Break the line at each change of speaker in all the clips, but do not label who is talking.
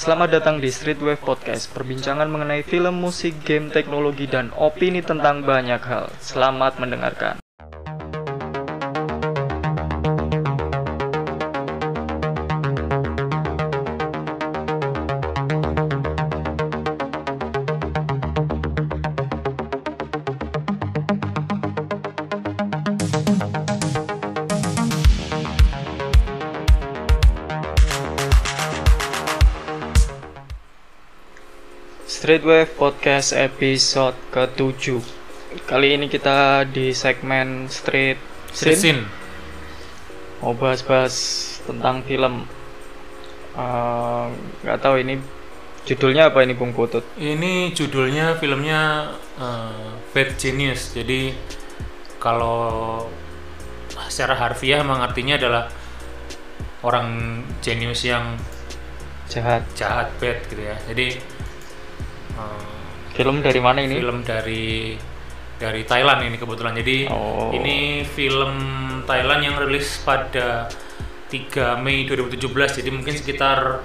Selamat datang di Streetwave Podcast, perbincangan mengenai film, musik, game, teknologi, dan opini tentang banyak hal. Selamat mendengarkan. Streetwave Podcast episode ke-7 Kali ini kita di segmen Street Scene
Sin.
Mau bahas-bahas tentang film Eh, nggak tahu ini judulnya apa ini Bung Putut
Ini judulnya filmnya eh, Bad Genius. Jadi kalau secara harfiah emang artinya adalah orang jenius yang
Jahat
jahat bad gitu ya. Jadi eh,
Film dari mana ini?
film dari dari Thailand ini kebetulan. Jadi
Oh.
ini film Thailand yang rilis pada 3 Mei 2017. Jadi mungkin sekitar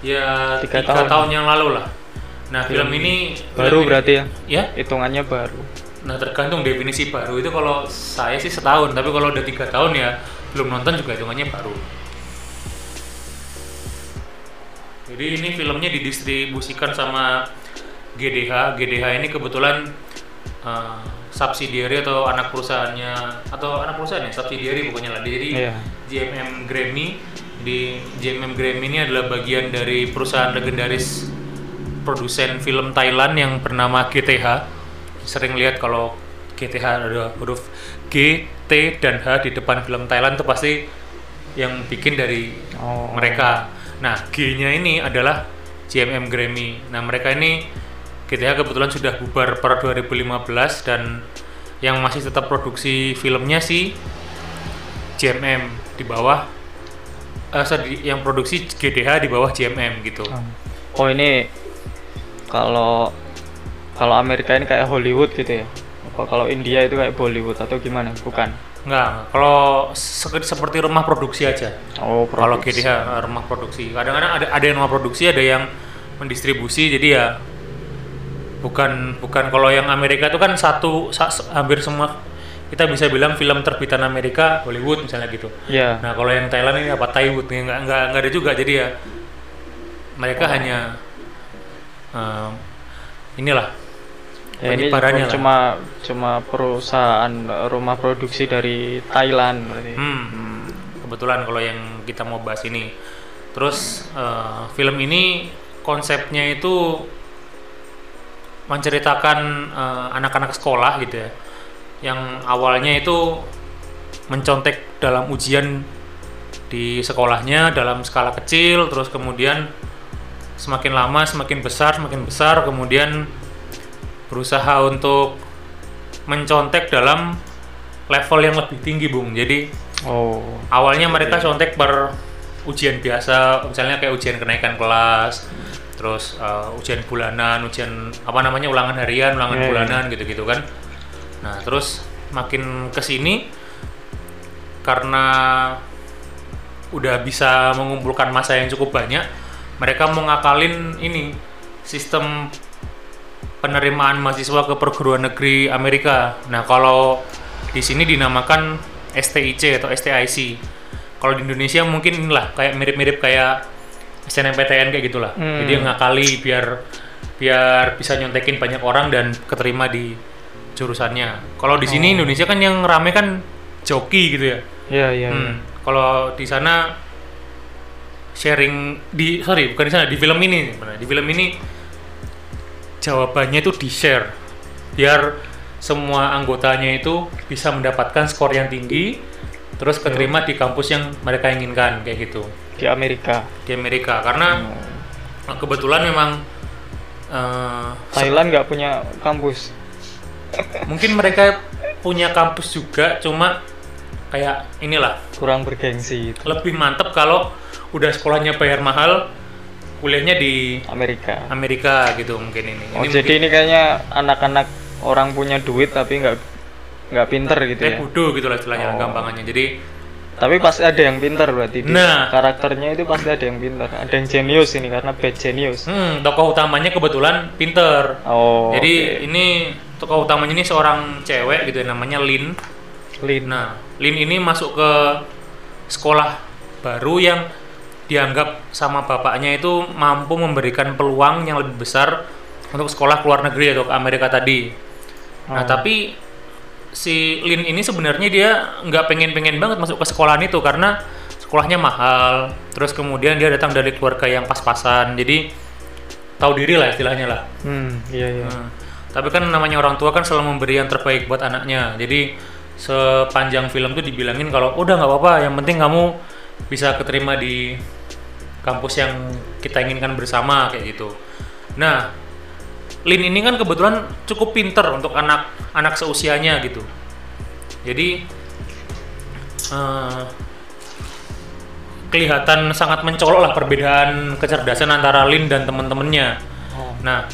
ya
Tiga
tiga
tahun.
tahun. yang lalu lah. Nah film,
Film
ini
Baru
film ini-
berarti ya?
Ya,
Hitungannya baru
nah tergantung definisi baru itu kalau saya sih setahun, tapi kalau udah tiga tahun ya belum nonton juga hitungannya baru. Jadi ini filmnya didistribusikan sama GDH. GDH ini kebetulan uh, subsidiary atau anak perusahaannya atau anak perusahaan ya subsidiary pokoknya lah. Jadi
Iya.
JMM Grammy. Di JMM Grammy ini adalah bagian dari perusahaan legendaris produsen film Thailand yang bernama GTH. Sering lihat kalau GTH ada huruf G, T, dan H di depan film Thailand itu pasti yang bikin dari
Oh.
mereka. Nah, G-nya ini adalah JMM Grammy. Nah, mereka ini GTH kebetulan sudah bubar per 2015 dan yang masih tetap produksi filmnya sih JMM di bawah eh sorry, yang produksi GDH di bawah JMM gitu.
Oh ini kalau kalau Amerika ini kayak Hollywood gitu ya? Apa kalau India itu kayak Bollywood atau gimana? Bukan.
Enggak, kalau se- seperti rumah produksi aja.
Oh,
Kalau
produksi.
GDH eh, rumah produksi. Kadang-kadang ada ada yang rumah produksi, ada yang mendistribusi. Jadi ya bukan bukan kalau yang Amerika itu kan satu sa- hampir semua kita bisa bilang film terbitan Amerika Hollywood misalnya gitu.
Ya.
Nah kalau yang Thailand ini apa Thaiwood nih nggak nggak nggak ada juga jadi ya mereka hanya eh, inilah
Ya, ini
lah.
cuma cuma perusahaan rumah produksi dari Thailand berarti.
Hmm, kebetulan kalau yang kita mau bahas ini. Terus eh, film ini konsepnya itu menceritakan eh, anak-anak sekolah gitu ya, yang awalnya itu mencontek dalam ujian di sekolahnya dalam skala kecil, terus kemudian semakin lama semakin besar, semakin besar, kemudian berusaha untuk mencontek dalam level yang lebih tinggi, Bung. Jadi
Oh.
awalnya mereka contek per ujian biasa misalnya kayak ujian kenaikan kelas terus uh, ujian bulanan ujian apa namanya ulangan harian ulangan
Iya, iya.
bulanan gitu-gitu kan. Nah terus makin ke sini karena udah bisa mengumpulkan masa yang cukup banyak mereka mau ngakalin ini sistem penerimaan mahasiswa ke perguruan negeri Amerika. Nah kalau di sini dinamakan STIC atau STIC kalau di Indonesia mungkin inilah kayak mirip-mirip kayak SNMPTN kayak gitulah.
Hmm.
Jadi ngakali biar biar bisa nyontekin banyak orang dan keterima di jurusannya. Kalau di sini Indonesia kan yang rame kan joki gitu ya.
Ya, ya.
Hmm. Kalau di sana sharing di sorry bukan di sana di film ini di film ini jawabannya itu di share biar semua anggotanya itu bisa mendapatkan skor yang tinggi terus keterima di kampus yang mereka inginkan kayak gitu
Di Amerika.
di Amerika karena
Oh.
kebetulan memang eh,
Thailand nggak punya kampus.
mungkin mereka punya kampus juga cuma kayak inilah
Kurang bergengsi itu.
lebih mantep kalau udah sekolahnya bayar mahal kuliahnya di
Amerika.
Amerika gitu mungkin ini.
Oh,
ini
jadi ini kayaknya anak-anak orang punya duit tapi nggak nggak pinter gitu
kayak
ya.
bodoh gitu lah istilahnya
Oh.
gampangannya. Jadi
Tapi pasti ada yang pintar berarti. di
Nah.
karakternya itu pasti ada yang pintar. Ada yang jenius ini karena bad genius.
Hmm, tokoh utamanya kebetulan pinter.
Oh.
Jadi
oke.
ini tokoh utamanya ini seorang cewek gitu ya, namanya Lin.
Lin.
Nah, Lin ini masuk ke sekolah baru yang dianggap sama bapaknya itu mampu memberikan peluang yang lebih besar untuk sekolah ke luar negeri atau ke Amerika tadi. Nah,
Oh.
tapi si Lin ini sebenarnya dia nggak pengen-pengen banget masuk ke sekolahan itu karena sekolahnya mahal. Terus kemudian dia datang dari keluarga yang pas-pasan. Jadi tahu diri lah istilahnya lah.
Hmm, iya iya.
Nah, tapi kan namanya orang tua kan selalu memberi yang terbaik buat anaknya. Jadi sepanjang film tuh dibilangin kalau udah nggak apa-apa, yang penting kamu bisa keterima di kampus yang kita inginkan bersama kayak gitu. Nah, Lin ini kan kebetulan cukup pinter untuk anak anak seusianya gitu. Jadi eh, kelihatan sangat mencolok lah perbedaan kecerdasan antara Lin dan teman-temannya.
Oh.
Nah,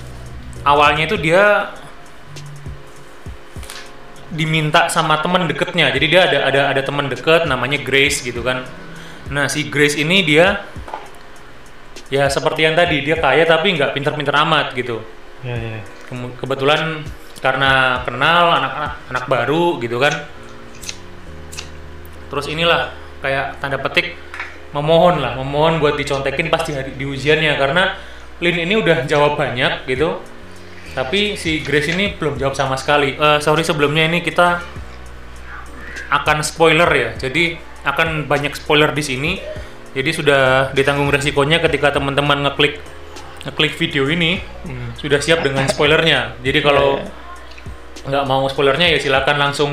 awalnya itu dia diminta sama teman deketnya. Jadi dia ada ada ada teman deket namanya Grace gitu kan. Nah, si Grace ini dia ya seperti yang tadi dia kaya tapi nggak pinter-pinter amat gitu. Kemu- Kebetulan karena kenal anak-anak anak baru gitu kan. Terus inilah kayak tanda petik memohon lah, memohon buat dicontekin pasti hari di ujiannya karena Lin ini udah jawab banyak gitu. Tapi si Grace ini belum jawab sama sekali. Eh, sorry sebelumnya ini kita akan spoiler ya. Jadi akan banyak spoiler di sini. Jadi sudah ditanggung resikonya ketika teman-teman ngeklik ngeklik video ini
Hmm.
sudah siap dengan spoilernya. Jadi kalau
Iya,
nggak mau spoilernya ya silakan langsung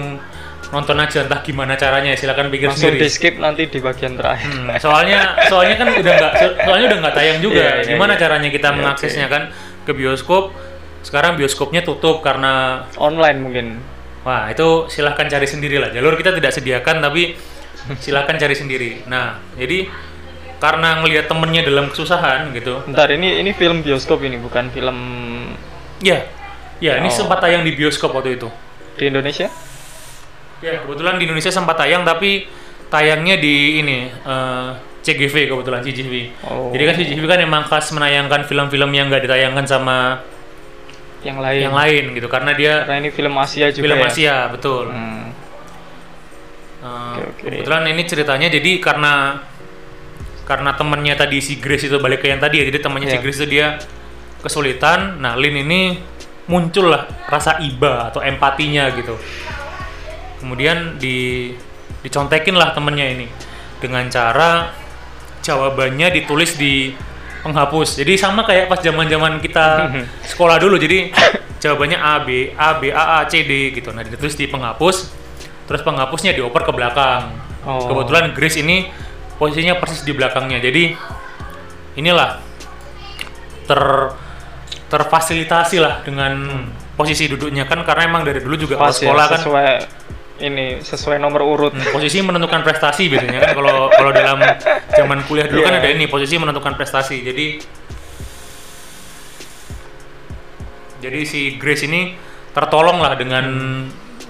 nonton aja entah gimana caranya ya silakan pikir
Langsung
sendiri.
di skip nanti di bagian terakhir.
Hmm, soalnya soalnya kan udah nggak soalnya udah nggak tayang juga.
Iya, iya,
Gimana
iya.
caranya kita
Iya,
mengaksesnya kan ke bioskop? Sekarang bioskopnya tutup karena
Online mungkin.
wah itu silahkan cari sendiri lah. Jalur kita tidak sediakan tapi silahkan cari sendiri. Nah jadi karena ngelihat temennya dalam kesusahan gitu,
Bentar ini ini film bioskop ini bukan film
ya ya ini
Oh.
sempat tayang di bioskop waktu itu.
di Indonesia.
Ya, kebetulan di Indonesia sempat tayang tapi tayangnya di ini eh, CGV kebetulan CGV.
Oh.
Jadi kan CGV kan emang khas menayangkan film-film yang nggak ditayangkan sama
Yang lain.
yang lain gitu karena dia
Karena ini film Asia juga
film
ya.
Asia betul.
Hmm.
Eh,
Oke, oke.
Kebetulan ini ceritanya jadi karena karena temennya tadi si Grace itu balik ke yang tadi ya jadi temannya si
Iya.
Grace itu dia kesulitan. Nah Lin ini muncul lah rasa iba atau empatinya gitu. Kemudian di dicontekin lah temennya ini dengan cara jawabannya ditulis di penghapus. Jadi sama kayak pas zaman-zaman kita sekolah dulu. Jadi jawabannya A B A B A A C D gitu. Nah ditulis di penghapus. Terus penghapusnya dioper ke belakang.
Oh.
Kebetulan Grace ini posisinya persis di belakangnya. Jadi inilah ter terfasilitasi lah dengan posisi duduknya kan karena emang dari dulu juga
Pas ya,
sekolah kan
sesuai ini sesuai nomor urut.
Hmm, posisi menentukan prestasi biasanya kan kalau kalau dalam zaman kuliah dulu kan
Iya.
ada ini posisi menentukan prestasi jadi jadi si Grace ini tertolong lah dengan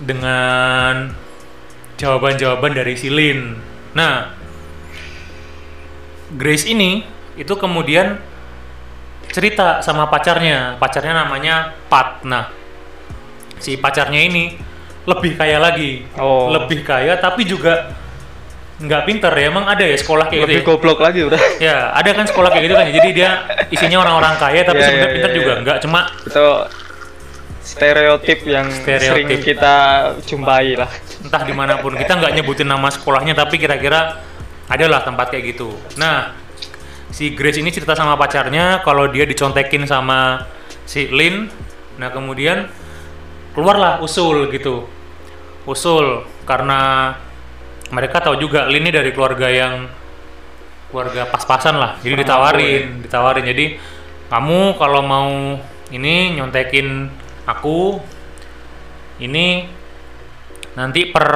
dengan jawaban-jawaban dari si Lin nah Grace ini itu kemudian cerita sama pacarnya pacarnya namanya Pat nah si pacarnya ini lebih kaya lagi
Oh.
lebih kaya tapi juga nggak pinter ya emang ada ya sekolah kayak
Lebih
gitu ya?
goblok lagi udah.
ya ada kan sekolah kayak gitu kan ya. jadi dia isinya orang-orang kaya tapi
Iya,
sebenarnya
iya,
pinter
iya,
juga
iya.
nggak cuma
Itu stereotip yang
Stereotip.
sering kita jumpai lah.
entah di mana pun kita nggak nyebutin nama sekolahnya tapi kira-kira adalah tempat kayak gitu. Nah si Grace ini cerita sama pacarnya kalau dia dicontekin sama si Lin. Nah kemudian keluarlah usul gitu. Usul karena mereka tahu juga Lin ini dari keluarga yang keluarga pas-pasan lah. Jadi ditawarin ditawarin. Jadi kamu kalau mau ini nyontekin aku ini nanti per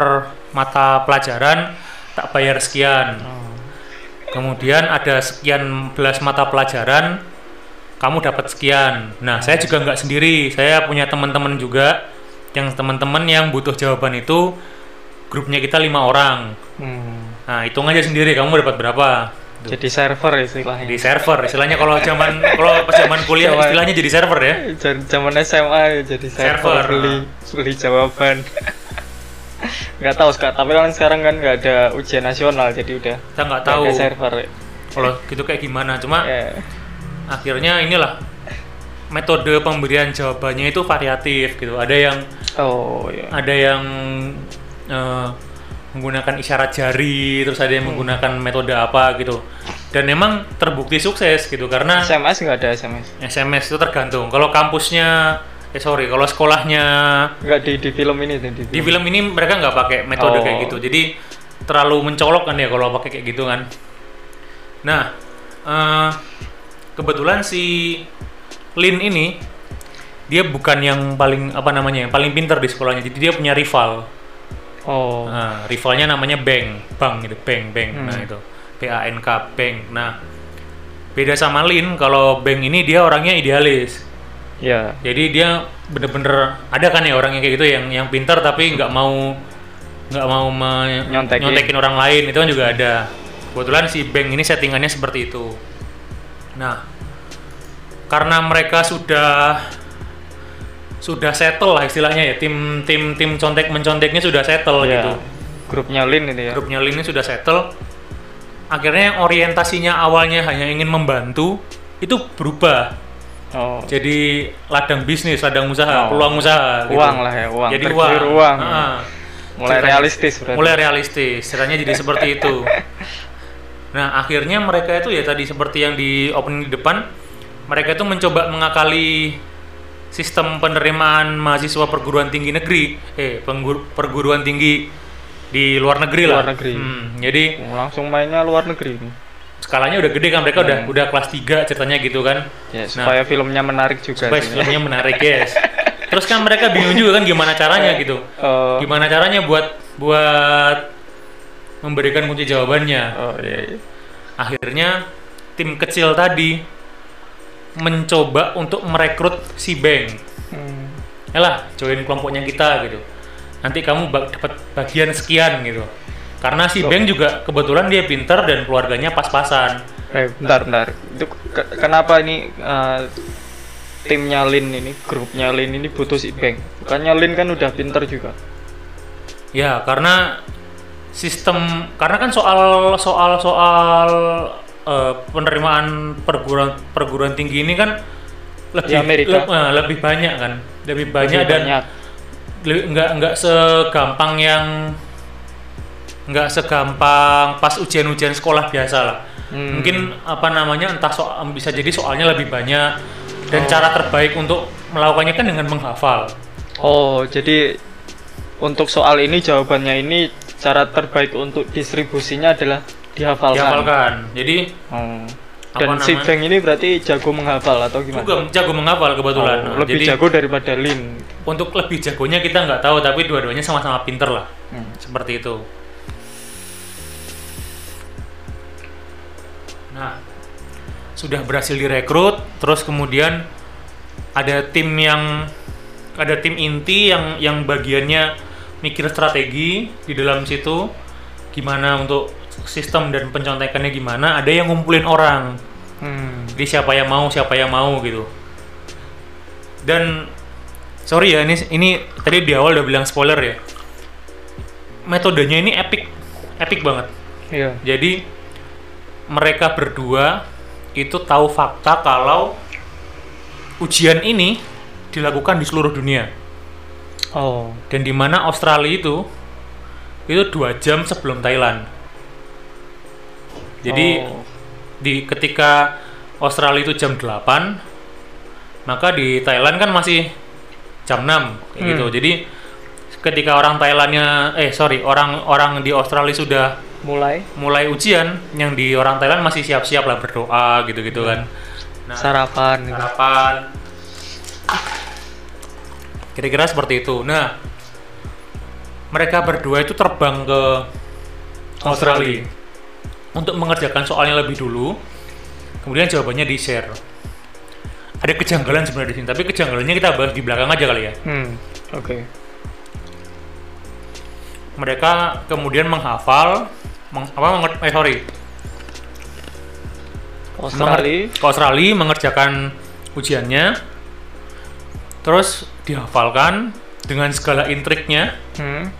mata pelajaran tak bayar sekian kemudian ada sekian belas mata pelajaran kamu dapat sekian nah saya juga nggak sendiri saya punya teman-teman juga yang teman-teman yang butuh jawaban itu grupnya kita lima orang
Hmm.
Nah, hitung aja sendiri kamu dapat berapa. Tuh.
Jadi server istilahnya.
Di server, istilahnya kalau zaman kalau pas zaman kuliah
Zaman-
istilahnya jadi server ya.
Zaman SMA ya, jadi server,
Server.
beli beli jawaban. Nggak tahu sekarang, tapi kan sekarang kan nggak ada ujian nasional, jadi udah
Kita nggak tahu
ada server.
kalau gitu kayak gimana. Cuma
Ya.
akhirnya inilah metode pemberian jawabannya itu variatif gitu. Ada yang
Oh ya.
ada yang eh, menggunakan isyarat jari, terus ada yang
Hmm.
menggunakan metode apa gitu. Dan memang terbukti sukses gitu karena
SMS nggak ada SMS.
SMS itu tergantung. Kalau kampusnya, eh sorry, kalau sekolahnya
Nggak di di film ini tuh, di
di film ini mereka nggak pakai metode
Oh.
kayak gitu. Jadi terlalu mencolok kan ya kalau pakai kayak gitu kan. Nah, eh, kebetulan si Lin ini dia bukan yang paling apa namanya, yang paling pintar di sekolahnya. Jadi dia punya rival.
Oh.
Nah, rivalnya namanya Bang, Bang gitu, Bang, Bang. Nah
Hmm.
itu B A N K Bang. Nah, beda sama Lin, kalau Bang ini dia orangnya idealis.
Ya.
Jadi dia bener-bener ada kan ya orang yang kayak gitu yang yang pintar tapi nggak mau nggak mau me-
Nyontekin.
nyontekin orang lain itu kan juga ada. Kebetulan si Bang ini settingannya seperti itu. Nah, karena mereka sudah sudah settle lah istilahnya ya tim tim tim contek menconteknya sudah settle
ya.
gitu.
Grupnya Lin ini ya.
Grupnya Lin ini sudah settle. Akhirnya yang orientasinya awalnya hanya ingin membantu itu berubah
Oh.
jadi ladang bisnis, ladang usaha,
Oh.
peluang usaha. gitu.
Uang lah ya, uang.
Jadi uang.
uang.
Heeh.
Mulai
Ceritanya-
realistis berarti.
Mulai realistis. Ceritanya jadi seperti itu. Nah, akhirnya mereka itu ya tadi seperti yang di opening di depan, mereka itu mencoba mengakali sistem penerimaan mahasiswa perguruan tinggi negeri, eh penggur- perguruan tinggi di luar negeri lah.
Luar negeri.
Hmm, jadi
Langsung mainnya luar negeri.
Skalanya udah gede kan mereka udah
Hmm.
udah kelas 3 ceritanya gitu kan.
Ya,
Nah,
supaya filmnya menarik juga
supaya
sih.
filmnya menarik yes. Terus kan mereka bingung juga kan gimana caranya gitu.
Oh.
Gimana caranya buat buat memberikan kunci jawabannya.
Oh iya, iya.
Akhirnya tim kecil tadi mencoba untuk merekrut si Bang.
Hmm.
Yalah, join kelompoknya kita gitu. Nanti kamu bak- dapat bagian sekian gitu. Karena si. Bang juga kebetulan dia pinter dan keluarganya pas-pasan.
Eh, bentar, bentar. Itu ke- kenapa ini eh, timnya Lin ini, grupnya Lin ini butuh si Bang? Bukannya Lin kan udah pinter juga.
Ya, karena sistem karena kan soal soal soal eh, penerimaan perguruan perguruan tinggi ini kan lebih
Di
le- eh, lebih banyak kan, lebih banyak
Lebih
dan
banyak.
le- nggak nggak segampang yang nggak segampang pas ujian-ujian sekolah biasa lah.
Hmm.
Mungkin apa namanya entah soal bisa jadi soalnya lebih banyak dan
Oh.
cara terbaik untuk melakukannya kan dengan menghafal.
Oh, jadi untuk soal ini jawabannya ini cara terbaik untuk distribusinya adalah dihafalkan.
Dihafalkan. Jadi. Apa
Dan si? Bang ini berarti jago menghafal atau gimana?
juga jago menghafal kebetulan.
Oh,
Nah,
lebih
jadi
jago daripada Lin.
untuk lebih jagonya kita nggak tahu tapi dua-duanya sama-sama pinter lah.
Hmm.
Seperti itu. Sudah berhasil direkrut, terus kemudian ada tim yang ada tim inti yang yang bagiannya mikir strategi di dalam situ gimana untuk sistem dan pencontekannya gimana, ada yang ngumpulin orang.
Hmm.
Jadi siapa yang mau, siapa yang mau gitu. Dan sorry ya ini ini tadi di awal udah bilang spoiler ya. Metodenya ini epic, epic banget.
Iya.
Jadi mereka berdua itu tahu fakta kalau ujian ini dilakukan di seluruh dunia
Oh.
dan di mana Australia itu itu dua jam sebelum Thailand. Jadi
Oh.
di ketika Australia itu jam 8 maka di Thailand kan masih jam 6 kayak
Hmm.
gitu. Jadi ketika orang Thailandnya eh sorry orang-orang di Australia sudah
mulai
mulai ujian yang di orang Thailand masih siap-siap lah berdoa gitu-gitu kan. Nah,
sarapan gitu.
harapan kira-kira seperti itu. Nah, mereka berdua itu terbang ke Australia untuk mengerjakan soalnya lebih dulu. Kemudian jawabannya di share. Ada kejanggalan sebenarnya di sini, tapi kejanggalannya kita bahas di belakang aja kali ya.
Hmm. Oke.
Mereka kemudian menghafal meng- apa menger- eh sorry.
Australia.
Menger- ke Australia mengerjakan ujiannya. Terus dihafalkan dengan segala intriknya.
Hmm.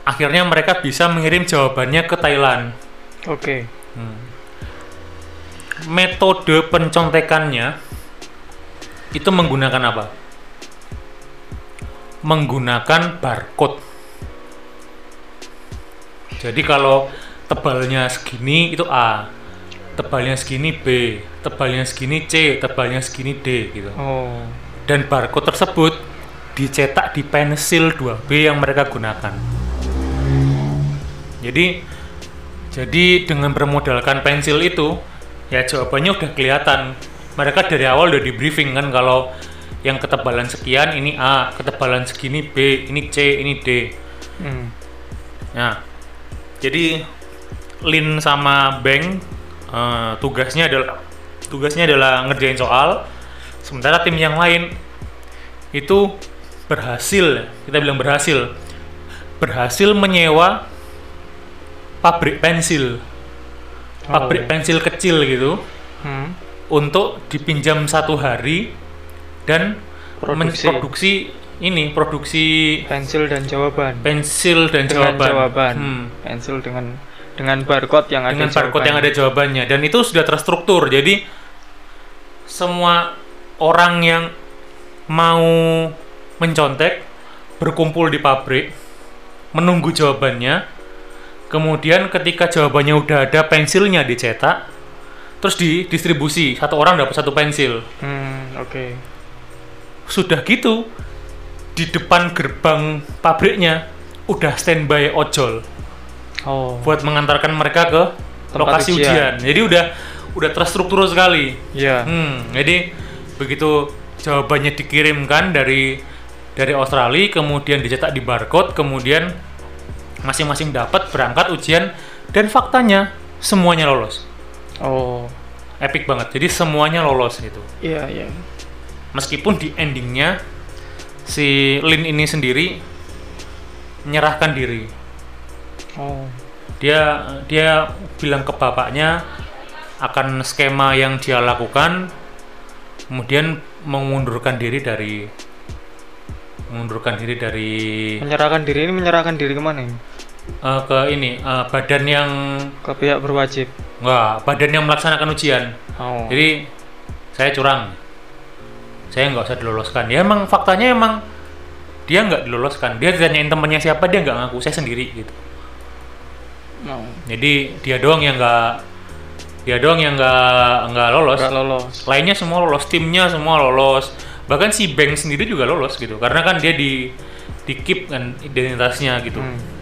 akhirnya mereka bisa mengirim jawabannya ke Thailand.
Oke.
metode pencontekannya itu menggunakan apa? Menggunakan barcode jadi kalau tebalnya segini itu A tebalnya segini B tebalnya segini C tebalnya segini D gitu
Oh.
dan barcode tersebut dicetak di pensil 2B yang mereka gunakan. Jadi jadi dengan bermodalkan pensil itu ya jawabannya udah kelihatan. Mereka dari awal udah di briefing kan kalau yang ketebalan sekian ini A, ketebalan segini B, ini C, ini D.
Hmm.
Nah, jadi Lin sama Bang eh, tugasnya adalah tugasnya adalah ngerjain soal, sementara tim yang lain itu berhasil, kita bilang berhasil, berhasil menyewa pabrik pensil, pabrik
Oh.
pensil kecil gitu
Hmm.
untuk dipinjam satu hari dan
Produksi.
Ini produksi
Pensil dan jawaban.
pensil dan
dengan
jawaban.
jawaban.
Hmm.
Pensil dengan dengan barcode yang ada
dengan barcode yang ada jawabannya dan itu sudah terstruktur jadi semua orang yang mau mencontek berkumpul di pabrik menunggu jawabannya kemudian ketika jawabannya udah ada pensilnya dicetak terus didistribusi satu orang dapat satu pensil
Hmm, oke.
sudah gitu di depan gerbang pabriknya udah standby ojol
Oh.
buat mengantarkan mereka ke
Tempat
lokasi ujian.
ujian.
Jadi udah udah terstruktur sekali.
Iya.
Hmm, jadi begitu jawabannya dikirimkan dari dari Australia, kemudian dicetak di barcode, kemudian masing-masing dapat berangkat ujian dan faktanya semuanya lolos.
Oh.
Epic banget. Jadi semuanya lolos gitu.
Iya, iya.
Meskipun di endingnya si Lin ini sendiri menyerahkan diri.
Oh.
dia dia bilang ke bapaknya akan skema yang dia lakukan kemudian mengundurkan diri dari mengundurkan diri dari
Menyerahkan diri ini menyerahkan diri ke mana ini?
eh, ke ini eh, badan yang
Ke pihak berwajib.
enggak badan yang melaksanakan ujian
Oh.
jadi saya curang saya nggak usah diloloskan. Ya emang faktanya emang dia nggak diloloskan. Dia ditanyain temennya siapa dia nggak ngaku. Saya sendiri gitu.
Oh.
jadi dia doang yang nggak dia doang yang nggak nggak lolos.
Lolos.
lainnya semua lolos. Timnya semua lolos. Bahkan si Bank sendiri juga lolos gitu. Karena kan dia di di keep kan identitasnya gitu.
Hmm.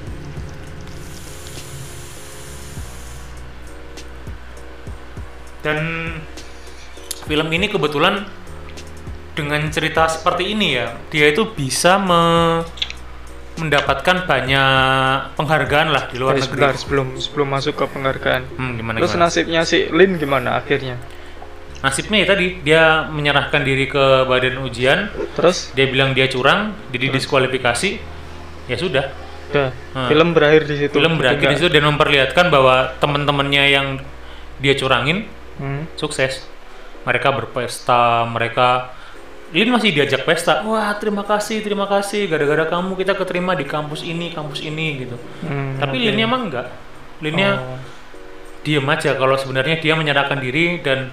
dan film ini kebetulan dengan cerita seperti ini ya dia itu bisa me- mendapatkan banyak penghargaan lah di luar
Tapi
negeri
sebentar sebelum sebelum masuk ke penghargaan.
hmm, gimana
Terus
gimana
nasibnya si Lin gimana akhirnya?
nasibnya ya tadi dia menyerahkan diri ke badan ujian
Terus
dia bilang dia curang jadi diskualifikasi ya sudah
udah
Hmm.
film berakhir di situ.
film berakhir di
Enggak.
situ dan memperlihatkan bahwa teman-temannya yang dia curangin
Hmm.
sukses mereka berpesta mereka Lin masih diajak pesta wah terima kasih terima kasih gara-gara kamu kita keterima di kampus ini kampus ini gitu
Hmm,
tapi
oke.
Linnya emang enggak Linnya
Oh.
diem aja kalau sebenarnya dia menyerahkan diri dan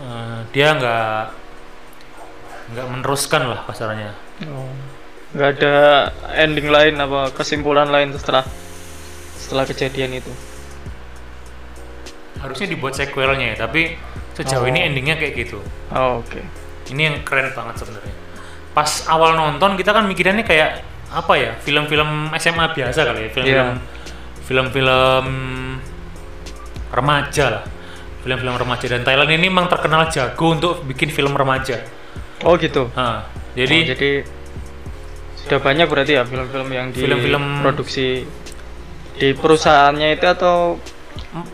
eh, dia nggak nggak meneruskan lah kasarnya
Oh. Nggak ada ending lain apa kesimpulan lain setelah setelah kejadian itu.
harusnya dibuat sequelnya ya tapi sejauh
Oh.
ini endingnya kayak gitu
Oh, oke.
Ini yang keren banget sebenarnya pas awal nonton kita kan mikirannya kayak apa ya film-film SMA biasa kali ya film-film
Iya.
film-film remaja lah film-film remaja dan Thailand ini memang terkenal jago untuk bikin film remaja
Oh, gitu.
Nah,
Oh,
jadi
jadi sudah banyak berarti ya film-film yang
Film-film-
diproduksi di perusahaannya itu atau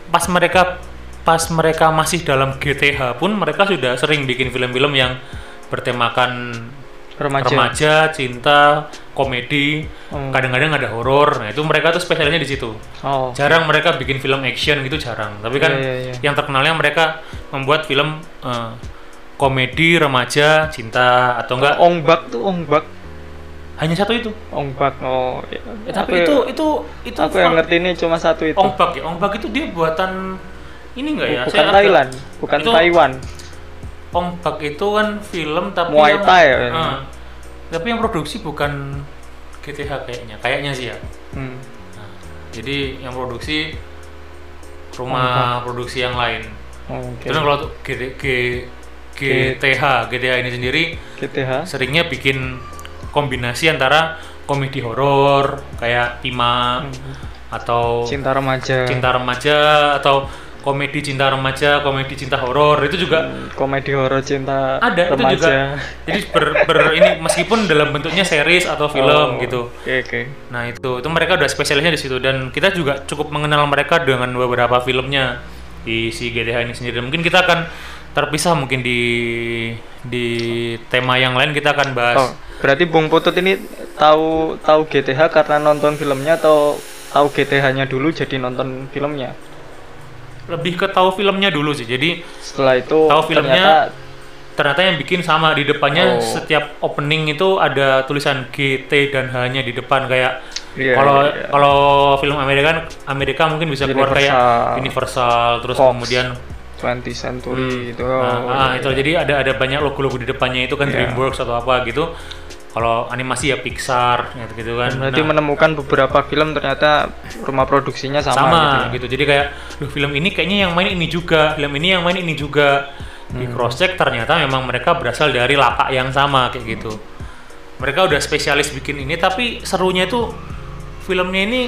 pas mereka pas mereka masih dalam GTH pun mereka sudah sering bikin film-film yang bertemakan
remaja?
remaja, cinta, komedi,
Hmm.
kadang-kadang ada horor. Nah, itu mereka tuh spesialnya di situ.
Oh.
Jarang mereka bikin film action gitu jarang. Tapi kan
Iya, iya, iya.
yang terkenalnya mereka membuat film eh, komedi remaja, cinta atau enggak
Ongbak tuh Ongbak.
hanya satu itu.
Ongbak. Oh.
Eh, tapi
Aku-
itu itu itu
aku yang ngerti ini cuma satu itu.
Ongbak ya. Ongbak itu dia buatan ini enggak ya?
bukan
Saya agak-
Thailand, bukan
Itu-
Taiwan.
Ongbak itu kan film tapi
Muay
yang,
Thai ya ini.
Ah, tapi yang produksi bukan GTH kayaknya, kayaknya sih ya.
Hmm.
Nah, jadi yang produksi rumah produksi yang lain.
Oh, Oke.
Terus kalau G- G- GTH, GTH ini sendiri
GTH.
seringnya bikin kombinasi antara komedi horor kayak Ima atau
Hmm. Cinta remaja.
cinta remaja atau komedi cinta remaja, komedi cinta horor itu juga
Komedi horor cinta
ada
remaja.
itu juga. Jadi ber, ber- ini meskipun dalam bentuknya series atau film
Oh,
gitu.
Oke oke.
Nah itu itu mereka udah spesialisnya di situ dan kita juga cukup mengenal mereka dengan beberapa filmnya di si GDH ini sendiri. Mungkin kita akan terpisah mungkin di di tema yang lain kita akan bahas.
Oh, berarti Bung Putut ini tahu tahu GTH karena nonton filmnya atau tahu GTH-nya dulu jadi nonton filmnya.
Lebih ke tahu filmnya dulu sih. Jadi
Setelah itu
Tahu filmnya,
ternyata
ternyata yang bikin sama di depannya
Oh.
setiap opening itu ada tulisan GT dan H-nya di depan kayak
Iya,
kalau
iya, iya.
kalau film Amerika kan Amerika mungkin bisa keluar kayak
Universal.
Terus
Fox.
kemudian
20 Century itu.
Nah,
oh,
ah,
iya,
itu jadi ada ada banyak logo-logo di depannya itu kan
Iya.
DreamWorks atau apa gitu. Kalau animasi ya Pixar gitu, gitu kan.
Berarti
Nah,
menemukan beberapa film ternyata rumah produksinya sama,
sama,
gitu. ya.
gitu. Jadi kayak, loh film ini kayaknya yang main ini juga, film ini yang main ini juga. Di
Hmm.
cross check ternyata memang mereka berasal dari lapak yang sama kayak gitu. Mereka udah spesialis bikin ini, tapi serunya itu filmnya ini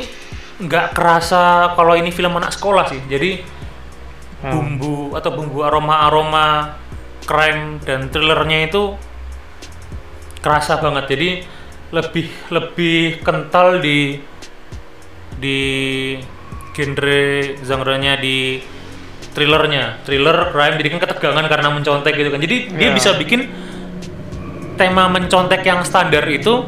nggak kerasa kalau ini film anak sekolah sih. Jadi
Hmm.
bumbu atau bumbu aroma-aroma crime dan thrillernya itu kerasa banget jadi lebih lebih kental di di genre genre-nya di thrillernya thriller crime jadi kan ketegangan karena mencontek gitu kan jadi dia
Iya.
bisa bikin tema mencontek yang standar itu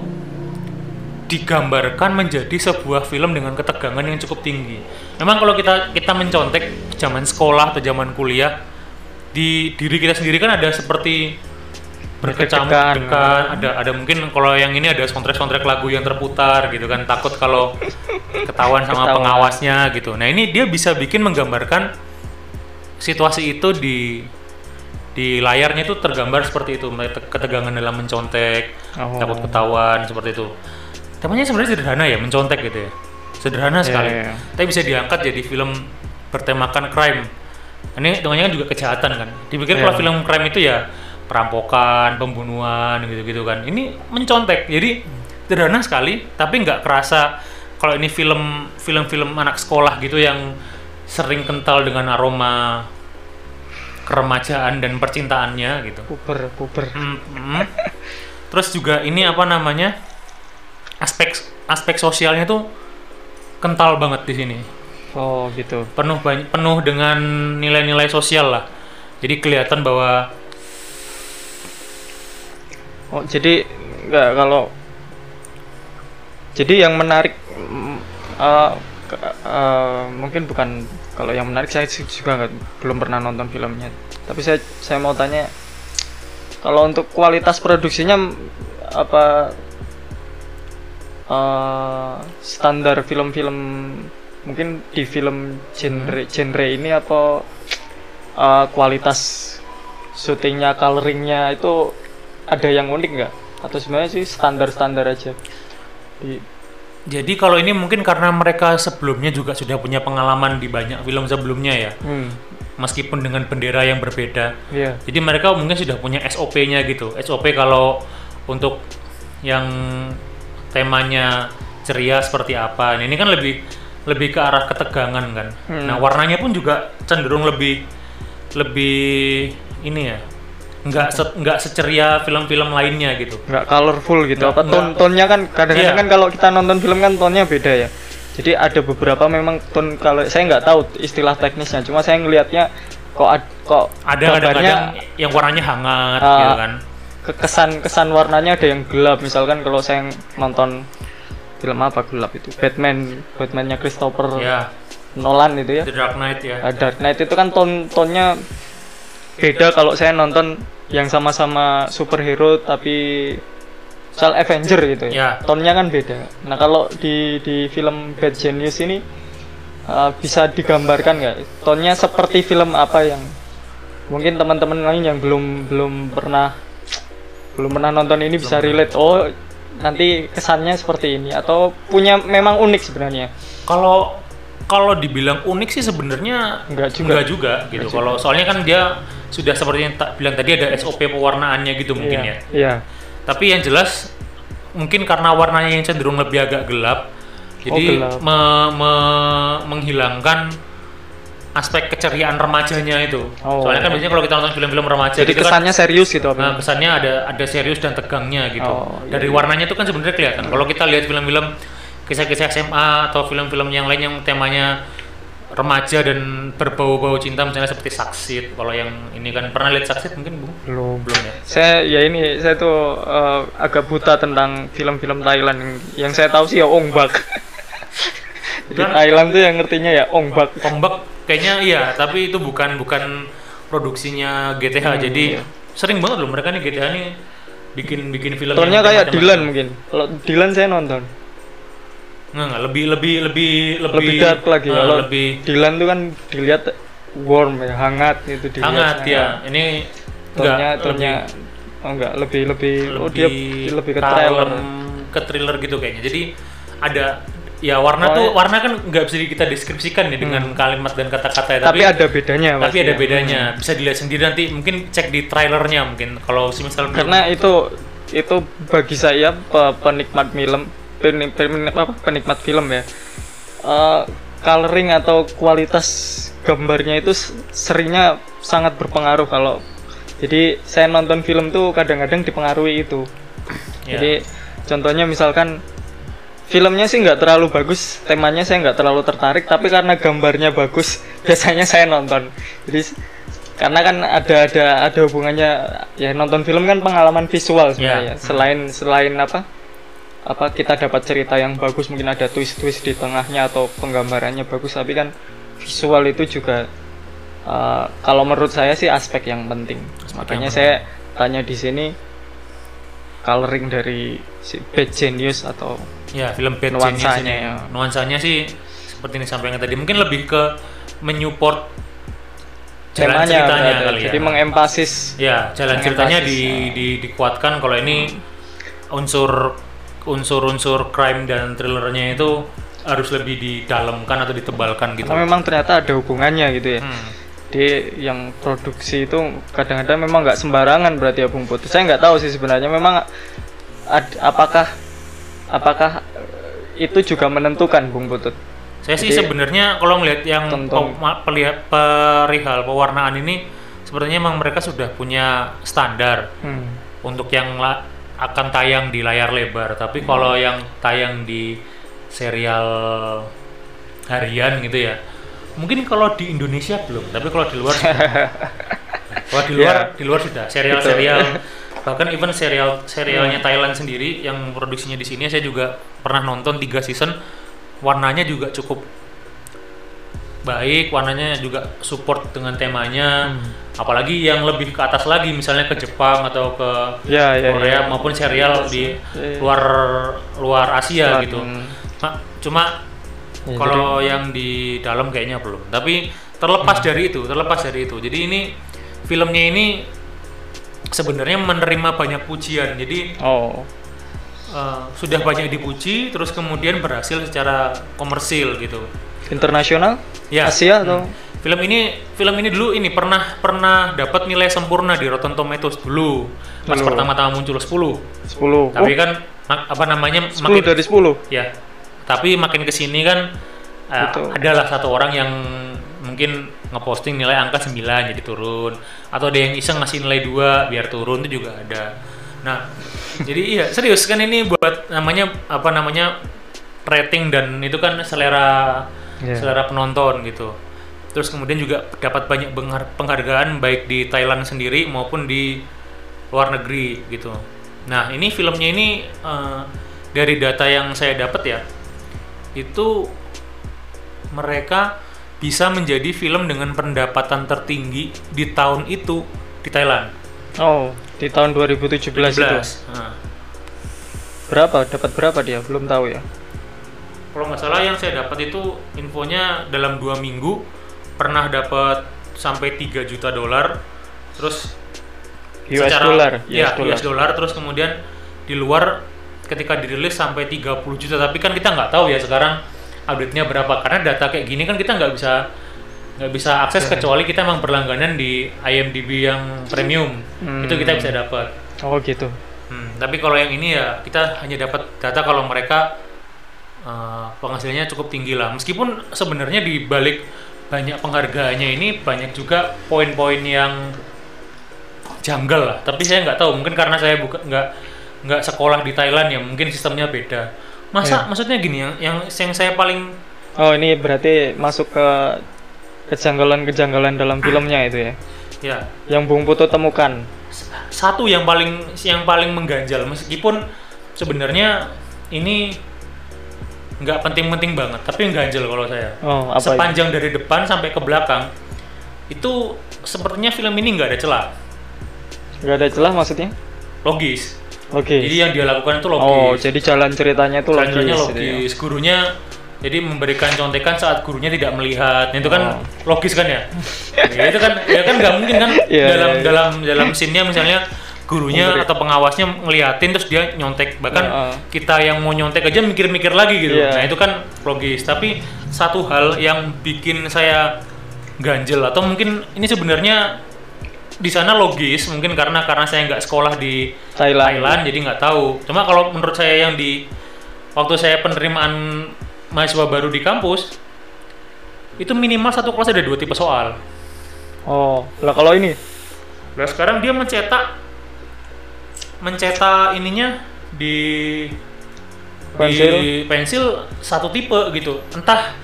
digambarkan menjadi sebuah film dengan ketegangan yang cukup tinggi. Memang kalau kita kita mencontek zaman sekolah atau zaman kuliah di diri kita sendiri kan ada seperti berkecamuk degan, ada ada mungkin kalau yang ini ada soundtrack-soundtrack lagu yang terputar gitu kan takut kalau ketahuan sama
Ketahuan.
pengawasnya gitu. Nah, ini dia bisa bikin menggambarkan situasi itu di di layarnya itu tergambar seperti itu, ketegangan dalam mencontek,
Oh.
takut ketahuan seperti itu. Temanya sebenarnya sederhana ya, mencontek gitu ya. Sederhana sekali.
iya, iya.
Tapi bisa diangkat jadi film bertemakan crime. Ini hitungannya kan juga kejahatan kan. Dipikir
Iya.
kalau film crime itu ya perampokan, pembunuhan gitu-gitu kan. Ini mencontek. Jadi sederhana sekali, tapi nggak kerasa kalau ini film film-film anak sekolah gitu yang sering kental dengan aroma keremajaan dan percintaannya gitu.
Puber, puber.
Hmm, hmm. Terus juga ini apa namanya aspek aspek sosialnya tuh kental banget di sini.
Oh, gitu.
Penuh banyak penuh dengan nilai-nilai sosial lah. Jadi kelihatan bahwa
Oh, jadi enggak kalau jadi yang menarik ke- eh, mungkin bukan kalau yang menarik saya juga nggak belum pernah nonton filmnya. Tapi saya saya mau tanya kalau untuk kualitas produksinya mm, apa eh, standar film-film mungkin di film genre genre ini apa eh, kualitas syutingnya coloringnya itu ada yang unik nggak atau sebenarnya sih standar-standar aja di
jadi kalau ini mungkin karena mereka sebelumnya juga sudah punya pengalaman di banyak film sebelumnya ya.
hmm
Meskipun dengan bendera yang berbeda.
iya
Jadi mereka mungkin sudah punya SOP-nya gitu. SOP kalau untuk yang temanya ceria seperti apa. Nah, ini kan lebih lebih ke arah ketegangan kan.
Hmm.
Nah, warnanya pun juga cenderung lebih lebih ini ya. Nggak se- nggak seceria film-film lainnya gitu.
nggak colorful gitu.
Nggak-
apa tone tonnya kan kadang-kadang
Iya.
kan kalau kita nonton film kan tonnya beda ya. Jadi ada beberapa memang tone kalau saya nggak tahu istilah teknisnya. Cuma saya ngelihatnya kok ad- kok
Ada
gambarnya
yang warnanya hangat
Ah,
gitu kan.
kekesan kesan warnanya ada yang gelap. Misalkan kalau saya nonton film apa gelap itu? Batman Batmannya Christopher
ya
Nolan itu ya.
The Dark Knight ya.
Nah, Dark Knight itu kan ton tonnya beda kalau saya nonton yang sama-sama superhero tapi misal Avenger gitu ya.
Ya.
Tonnya kan beda. Nah, kalau di di film Bad Genius ini uh, bisa digambarkan nggak tonnya seperti film apa yang mungkin teman-teman lain yang belum belum pernah belum pernah nonton ini bisa relate. Oh, nanti kesannya seperti ini atau punya memang unik sebenarnya.
kalau kalau dibilang unik sih sebenarnya
Enggak juga.
enggak juga gitu kalau soalnya kan dia sudah seperti yang tak bilang tadi ada SOP pewarnaannya gitu mungkin
Iya.
ya
Iya.
tapi yang jelas mungkin karena warnanya yang cenderung lebih agak gelap jadi
Oh, gelap.
me- me- menghilangkan aspek keceriaan remajanya itu
Oh.
soalnya kan biasanya kalau kita nonton film-film remaja
Jadi
gitu kan
kesannya serius gitu apa?
Nah, kesannya ada ada serius dan tegangnya gitu.
Oh, iya,
Dari warnanya itu kan sebenarnya kelihatan. Kalau kita lihat film-film kisah-kisah SMA atau film-film yang lain yang temanya remaja dan berbau-bau cinta misalnya seperti Saksit. Kalau yang ini kan pernah lihat Saksit mungkin Bu?
belum.
Belum ya.
Saya ya ini saya tuh eh, agak buta tentang film-film Thailand yang, yang saya tahu sih ya Ong Bak.
Kan-
Thailand tuh yang ngertinya ya Ong Bak.
Ombak kayaknya iya, tapi itu bukan bukan produksinya GTH.
Hmm,
Jadi
iya.
sering banget loh mereka nih GTH nih bikin bikin film
Tonnya
yang
kayak Dylan mungkin. Kalau Dylan saya nonton.
Nggak, nggak, lebih lebih lebih lebih
Lebih dark lagi.
eh,
Kalau
lebih
Dylan tuh kan dilihat warm ya, hangat itu dilihat.
hangat ya. Ini
Tonnya
enggak,
tonnya oh enggak lebih lebih, oh dia lebih ke trailer.
ke thriller gitu kayaknya jadi ada ya warna
Oh,
tuh
ya.
warna kan nggak bisa kita deskripsikan ya dengan kalimat dan kata-kata ya
Tapi, ada bedanya
tapi ada
ya.
bedanya bisa dilihat sendiri nanti mungkin cek di trailernya mungkin kalau si misal
karena itu itu bagi saya pe- penikmat film penik- penik- apa, penikmat film ya eh, coloring atau kualitas gambarnya itu seringnya sangat berpengaruh kalau jadi saya nonton film tuh kadang-kadang dipengaruhi itu
Ya.
jadi contohnya misalkan filmnya sih nggak terlalu bagus temanya saya nggak terlalu tertarik tapi karena gambarnya bagus biasanya saya nonton jadi karena kan ada ada ada hubungannya ya nonton film kan pengalaman visual sebenarnya
Ya.
selain selain apa apa kita dapat cerita yang bagus mungkin ada twist twist di tengahnya atau penggambarannya bagus tapi kan visual itu juga uh, kalau menurut saya sih aspek yang penting makanya
yang
saya tanya di sini coloring dari si Bad Genius atau
ya film Bad
Nuansanya,
Genius ini.
ya.
nuansanya sih seperti ini sampaikan tadi mungkin lebih ke menyupport jalan
temanya
ceritanya
berada.
kali
jadi
ya
mengempasis
Ya, jalan ceritanya di,
ya.
di, dikuatkan kalau ini unsur unsur-unsur crime dan thrillernya itu harus lebih didalamkan atau ditebalkan gitu.
karena memang ternyata ada hubungannya gitu ya
Hmm.
di yang produksi itu kadang-kadang memang nggak sembarangan berarti ya Bung Putri saya nggak tahu sih sebenarnya memang ad- apakah apakah itu juga menentukan Bung Putut
Saya sih
Jadi,
sebenarnya kalau melihat yang
tonton.
pe- ma- pelihat- perihal pewarnaan ini sebenarnya memang mereka sudah punya standar
hmm.
untuk yang la- akan tayang di layar lebar. Tapi kalau yang tayang di serial harian gitu ya, mungkin kalau di Indonesia belum. Tapi kalau di luar, kalau di luar, di luar sudah serial-serial. Bahkan even serial serialnya Thailand sendiri yang produksinya di sini saya juga pernah nonton tiga season. Warnanya juga cukup baik, warnanya juga support dengan temanya. Apalagi yang lebih ke atas lagi, misalnya ke Jepang atau ke
ya ya
Korea
ya.
maupun serial di
Iya.
luar luar Asia
Selat,
gitu.
hmm.
Ma- cuma
Ya,
kalau yang di dalam kayaknya belum. Tapi terlepas
Hmm.
dari itu, terlepas dari itu. Jadi ini filmnya ini sebenarnya menerima banyak pujian. Jadi
oh
eh, sudah banyak dipuji, terus kemudian berhasil secara komersil gitu.
Internasional
Ya.
Asia atau
Film ini film ini dulu ini pernah pernah dapat nilai sempurna di Rotten Tomatoes dulu. Pas pertama-tama muncul 10.
10
Tapi
oh,
kan apa namanya
10
makin
dari 10
ya. Tapi makin ke sini kan
Betul.
adalah satu orang yang mungkin ngeposting nilai angka 9 jadi turun atau ada yang iseng ngasih nilai 2 biar turun itu juga ada. Nah, jadi iya serius kan ini buat namanya apa namanya rating dan itu kan selera
Iya.
selera penonton gitu. Terus kemudian juga dapat banyak penghargaan baik di Thailand sendiri maupun di luar negeri gitu. Nah ini filmnya ini eh, dari data yang saya dapat ya itu mereka bisa menjadi film dengan pendapatan tertinggi di tahun itu di Thailand.
Oh, di tahun 2017 itu.
17. Nah,
Berapa? Dapat berapa dia? Belum tahu ya.
Kalau nggak salah yang saya dapat itu infonya dalam dua minggu pernah dapat sampai 3 juta dolar terus
US
secara-
dollar,
ya
US dollar.
US dollar terus kemudian di luar ketika dirilis sampai 30 juta tapi kan kita nggak tahu ya sekarang update-nya berapa karena data kayak gini kan kita nggak bisa nggak bisa akses
Iya.
kecuali kita memang berlangganan di IMDb yang premium
Hmm.
itu kita bisa dapat
Oh gitu.
Hmm, tapi kalau yang ini ya kita hanya dapat data kalau mereka uh, penghasilannya cukup tinggi lah. Meskipun sebenarnya di balik banyak penghargaannya ini banyak juga poin-poin yang janggal lah. Tapi saya nggak tahu, mungkin karena saya bukan nggak nggak sekolah di Thailand ya, mungkin sistemnya beda. Masa
Ya.
maksudnya gini yang yang yang saya paling
Oh ini berarti masuk ke kejanggalan-kejanggalan dalam filmnya itu ya.
ya
Yang Bung Putu temukan.
satu yang paling yang paling mengganjal meskipun sebenarnya ini nggak penting-penting banget tapi mengganjal kalau saya
Oh apa itu?
sepanjang dari depan sampai ke belakang itu sepertinya film ini nggak ada celah
Gak ada celah maksudnya?
logis
Oke.
jadi yang dia lakukan itu logis
Oh jadi jalan ceritanya itu logis.
Jalan-jalannya
gitu ya.
logis gurunya jadi memberikan contekan saat gurunya tidak melihat itu kan
Oh.
logis kan ya ya itu kan ya kan nggak mungkin kan
Iya,
dalam
iya, iya.
dalam dalam scene-nya misalnya gurunya
Memberi-
atau pengawasnya ngeliatin terus dia nyontek bahkan
Heeh.
kita yang mau nyontek aja mikir-mikir lagi gitu
Iya.
nah itu kan logis tapi satu hal yang bikin saya ganjel atau mungkin ini sebenarnya di sana logis mungkin karena karena saya nggak sekolah di
Thailand.
Thailand jadi nggak tahu. Cuma kalau menurut saya yang di waktu saya penerimaan mahasiswa baru di kampus itu minimal satu kelas ada dua tipe soal.
Oh lah kalau ini
Nah sekarang dia mencetak mencetak ininya di
Pensil?
di pensil satu tipe gitu. Entah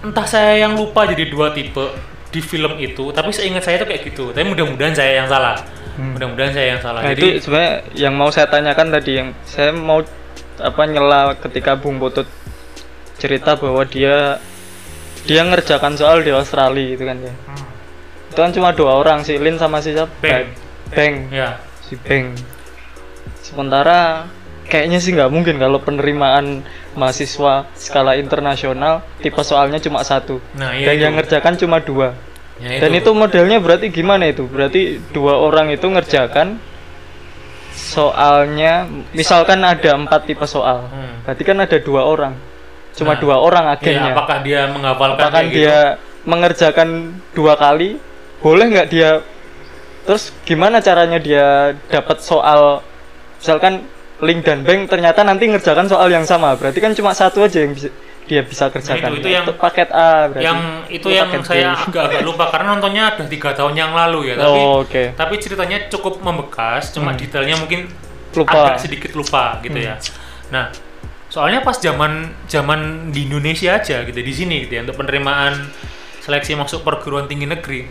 entah saya yang lupa jadi dua tipe di film itu, tapi seingat saya itu kayak gitu. Tapi mudah-mudahan saya yang salah.
Hmm.
Mudah-mudahan saya yang salah.
Nah
jadi
itu sebenarnya yang mau saya tanyakan tadi yang saya mau apa nyela ketika Bung Putut cerita bahwa dia dia ngerjakan soal di Australia itu kan ya.
Hmm.
Itu kan cuma dua orang si Lin sama si siapa?
Beng.
Beng.
ya
Si Beng. Sementara kayaknya sih nggak mungkin kalau penerimaan mahasiswa skala internasional tipe soalnya cuma satu.
Nah, iya
Dan
itu.
yang ngerjakan cuma dua.
Ya,
Dan itu modelnya berarti gimana itu? Berarti dua orang itu ngerjakan soalnya, misalkan ada empat tipe soal,
Hmm.
berarti kan ada dua orang, cuma
Nah,
dua orang
Ya,
agennya.
apakah dia menghafalkan
Apakah
kayak
dia mengerjakan dua kali? Boleh nggak dia? Terus gimana caranya dia dapat soal, misalkan Link dan Bang ternyata nanti ngerjakan soal yang sama, berarti kan cuma satu aja yang bisa dia bisa kerjakan.
Nah, itu yang-
paket A berarti.
yang itu yang
paket B.
saya agak-agak lupa karena nontonnya ada tiga tahun yang lalu ya tapi
Oh, oke.
tapi ceritanya cukup membekas cuma
Hmm.
detailnya mungkin
Lupa.
agak sedikit lupa gitu
Hmm.
ya nah soalnya pas zaman zaman di Indonesia aja gitu di sini gitu ya untuk penerimaan seleksi masuk perguruan tinggi negeri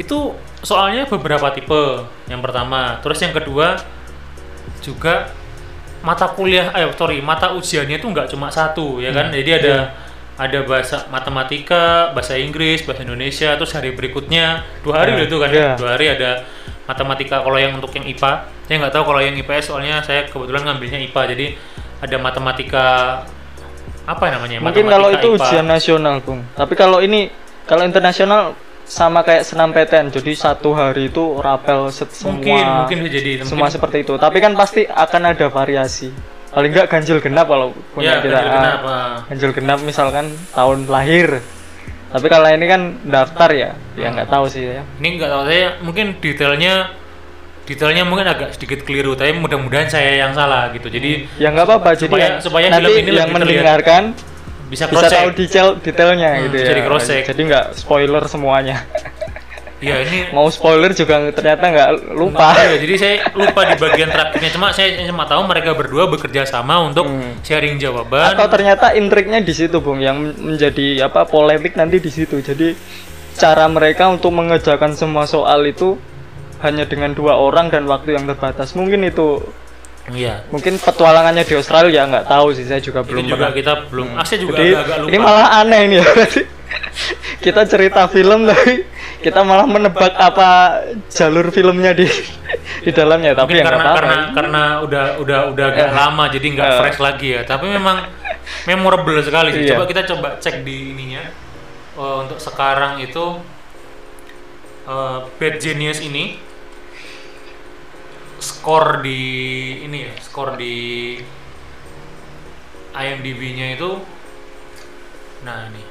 itu soalnya beberapa tipe yang pertama terus yang kedua juga mata kuliah eh sorry mata ujiannya itu nggak cuma satu ya kan
Hmm.
jadi ada ada bahasa matematika bahasa Inggris bahasa Indonesia terus hari berikutnya dua hari
Ya,
udah tuh kan
ya.
ya dua hari ada matematika kalau yang untuk yang IPA saya nggak tahu kalau yang IPS soalnya saya kebetulan ngambilnya IPA jadi ada matematika apa namanya
Mungkin
Matematika,
kalau itu
IPA.
ujian nasional, Bung. Tapi kalau ini kalau internasional sama kayak senam PTN. Jadi satu hari itu rapel set semua.
mungkin mungkin jadi
semua
mungkin-
seperti itu. Tapi kan pasti akan ada variasi. Paling enggak ganjil genap kalau punya
ya
kita.
ganjil genap,
ah, ganjil genap misalkan tahun lahir. Tapi kalau ini kan daftar ya, ya nggak tahu sih ya.
ini nggak tahu saya mungkin detailnya detailnya mungkin agak sedikit keliru tapi mudah-mudahan saya yang salah gitu jadi
Ya nggak apa-apa. Jadi
Supaya- supaya
nanti
film ini
yang
terlihat. Bisa
bisa
cross
tahu detail detailnya
Hmm,
gitu ya.
di-cross-check.
Jadi nggak spoiler semuanya.
ya ini
Mau spoiler juga ternyata nggak lupa.
Iya, jadi saya lupa di bagian terakhirnya cuma saya cuma tahu mereka berdua bekerja sama untuk
Hmm.
sharing jawaban
Atau ternyata intriknya di situ, Bung, yang menjadi apa polemik nanti di situ. Jadi cara mereka untuk mengerjakan semua soal itu hanya dengan dua orang dan waktu yang terbatas mungkin itu
iya.
Mungkin petualangannya di Australia nggak tahu sih saya juga belum
ini juga
pernah.
kita belum ah, saya juga
Jadi,
agak-agak lupa.
ini malah aneh nih ya kita cerita film tapi kita malah menebak apa jalur filmnya di di dalamnya tapi
Mungkin
ya nggak
karena karena karena udah udah udah agak
Eh.
lama jadi nggak
Eh.
fresh lagi ya. Tapi memang memorable sekali sih.
Iya.
coba kita coba cek di ininya. Eh, untuk sekarang itu eh, Bad Genius ini skor di ini ya skor di IMDb-nya itu nah ini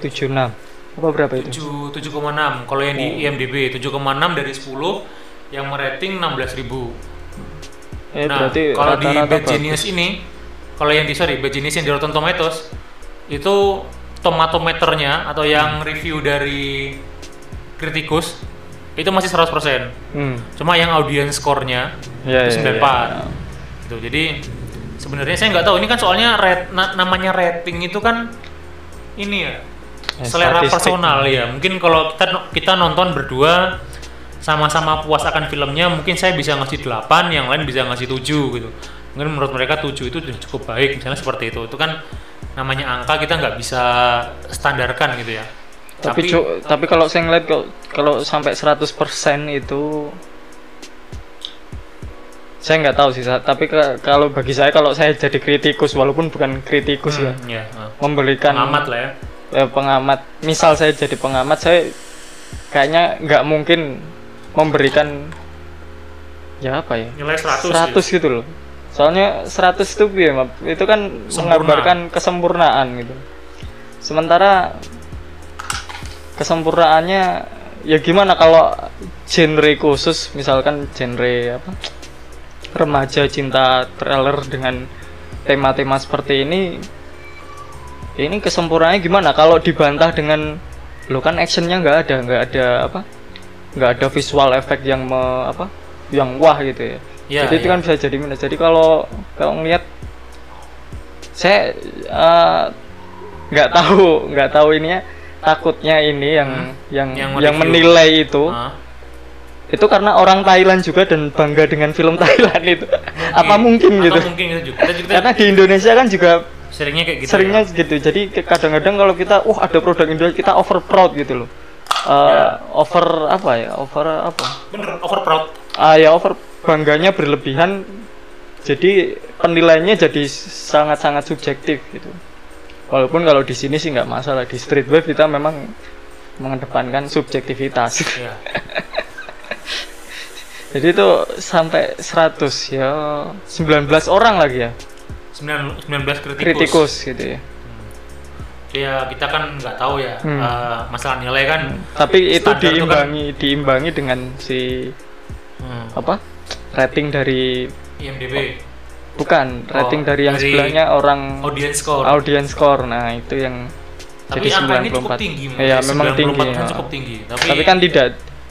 76 apa berapa itu
7 7,6 kalau yang
Oh.
di IMDb 7,6 dari 10 yang merating 16.000
eh
nah, kalau di Bad. Genius ini, kalau yang di sorry Bad Genius yang di Rotten Tomatoes itu tomatometernya atau
Hmm.
yang review dari kritikus itu masih 100%.
hmm.
Cuma yang audience score-nya
ya,
itu
ya,
94.
ya.
Gitu. Jadi sebenarnya saya nggak tahu ini kan soalnya rat- na- namanya rating itu kan ini ya
Ya,
selera
statistik.
personal ya. Mungkin kalau kita kita nonton berdua sama-sama puas akan filmnya, mungkin saya bisa ngasih 8, yang lain bisa ngasih 7 gitu. Mungkin menurut mereka 7 itu sudah cukup baik, misalnya seperti itu. Itu kan namanya angka kita nggak bisa standarkan gitu ya.
Tapi cu- tapi kalau saya ngeliat kalau kalau sampai 100% itu saya nggak tahu sih tapi ke- kalau bagi saya kalau saya jadi kritikus walaupun bukan kritikus
Hmm, ya, ah.
memberikan
pengamat lah ya.
eh, pengamat misal saya jadi pengamat saya kayaknya nggak mungkin memberikan ya apa ya
Nilai 100,
100
gitu.
gitu loh soalnya 100 itu ya itu kan
Sempurna.
menggambarkan kesempurnaan gitu sementara kesempurnaannya ya gimana kalau genre khusus misalkan genre apa? Remaja cinta trailer dengan tema-tema seperti ini ini kesempurnaannya gimana? Kalau dibantah dengan lo kan actionnya nggak ada nggak ada apa? Nggak ada visual effect yang me, apa? Yang wah gitu ya.
Ya,
jadi itu
ya.
kan bisa jadi minus. Jadi kalau kalau ngeliat saya eh, nggak tahu nggak tahu ini ya takutnya ini yang
Hmm.
yang
Yang
yang, menilai itu
Ah.
itu karena orang Thailand juga dan bangga dengan film Thailand itu apa mungkin
Atau
gitu
mungkin gitu juga. Kita, kita
karena di Indonesia kan juga
seringnya kayak gitu.
seringnya
ya.
gitu jadi kadang-kadang kalau kita wah ada produk Indonesia kita over proud gitu loh Eh,
Ya.
over apa ya over apa
bener over proud.
ah ya over bangganya berlebihan jadi penilaiannya jadi sangat-sangat subjektif gitu walaupun kalau di sini sih nggak masalah di street wave kita memang mengedepankan subjektivitas
Ya.
jadi itu sampai 100 ya 19 orang lagi ya
9 19 kritikus.
kritikus gitu ya
Ya kita kan nggak tahu ya
Hmm.
eh, masalah nilai kan.
tapi itu
Standar tuh kan-
diimbangi diimbangi dengan si
Hmm.
apa rating dari
IMDb
bukan rating
Oh,
dari yang
dari
sebelahnya orang
audience score.
audience score nah itu yang
Tapi
jadi
angka ini cukup
94.
tinggi. saya.
memang
94
tinggi.
kan
ya.
cukup tinggi. Tapi,
Tapi kan tidak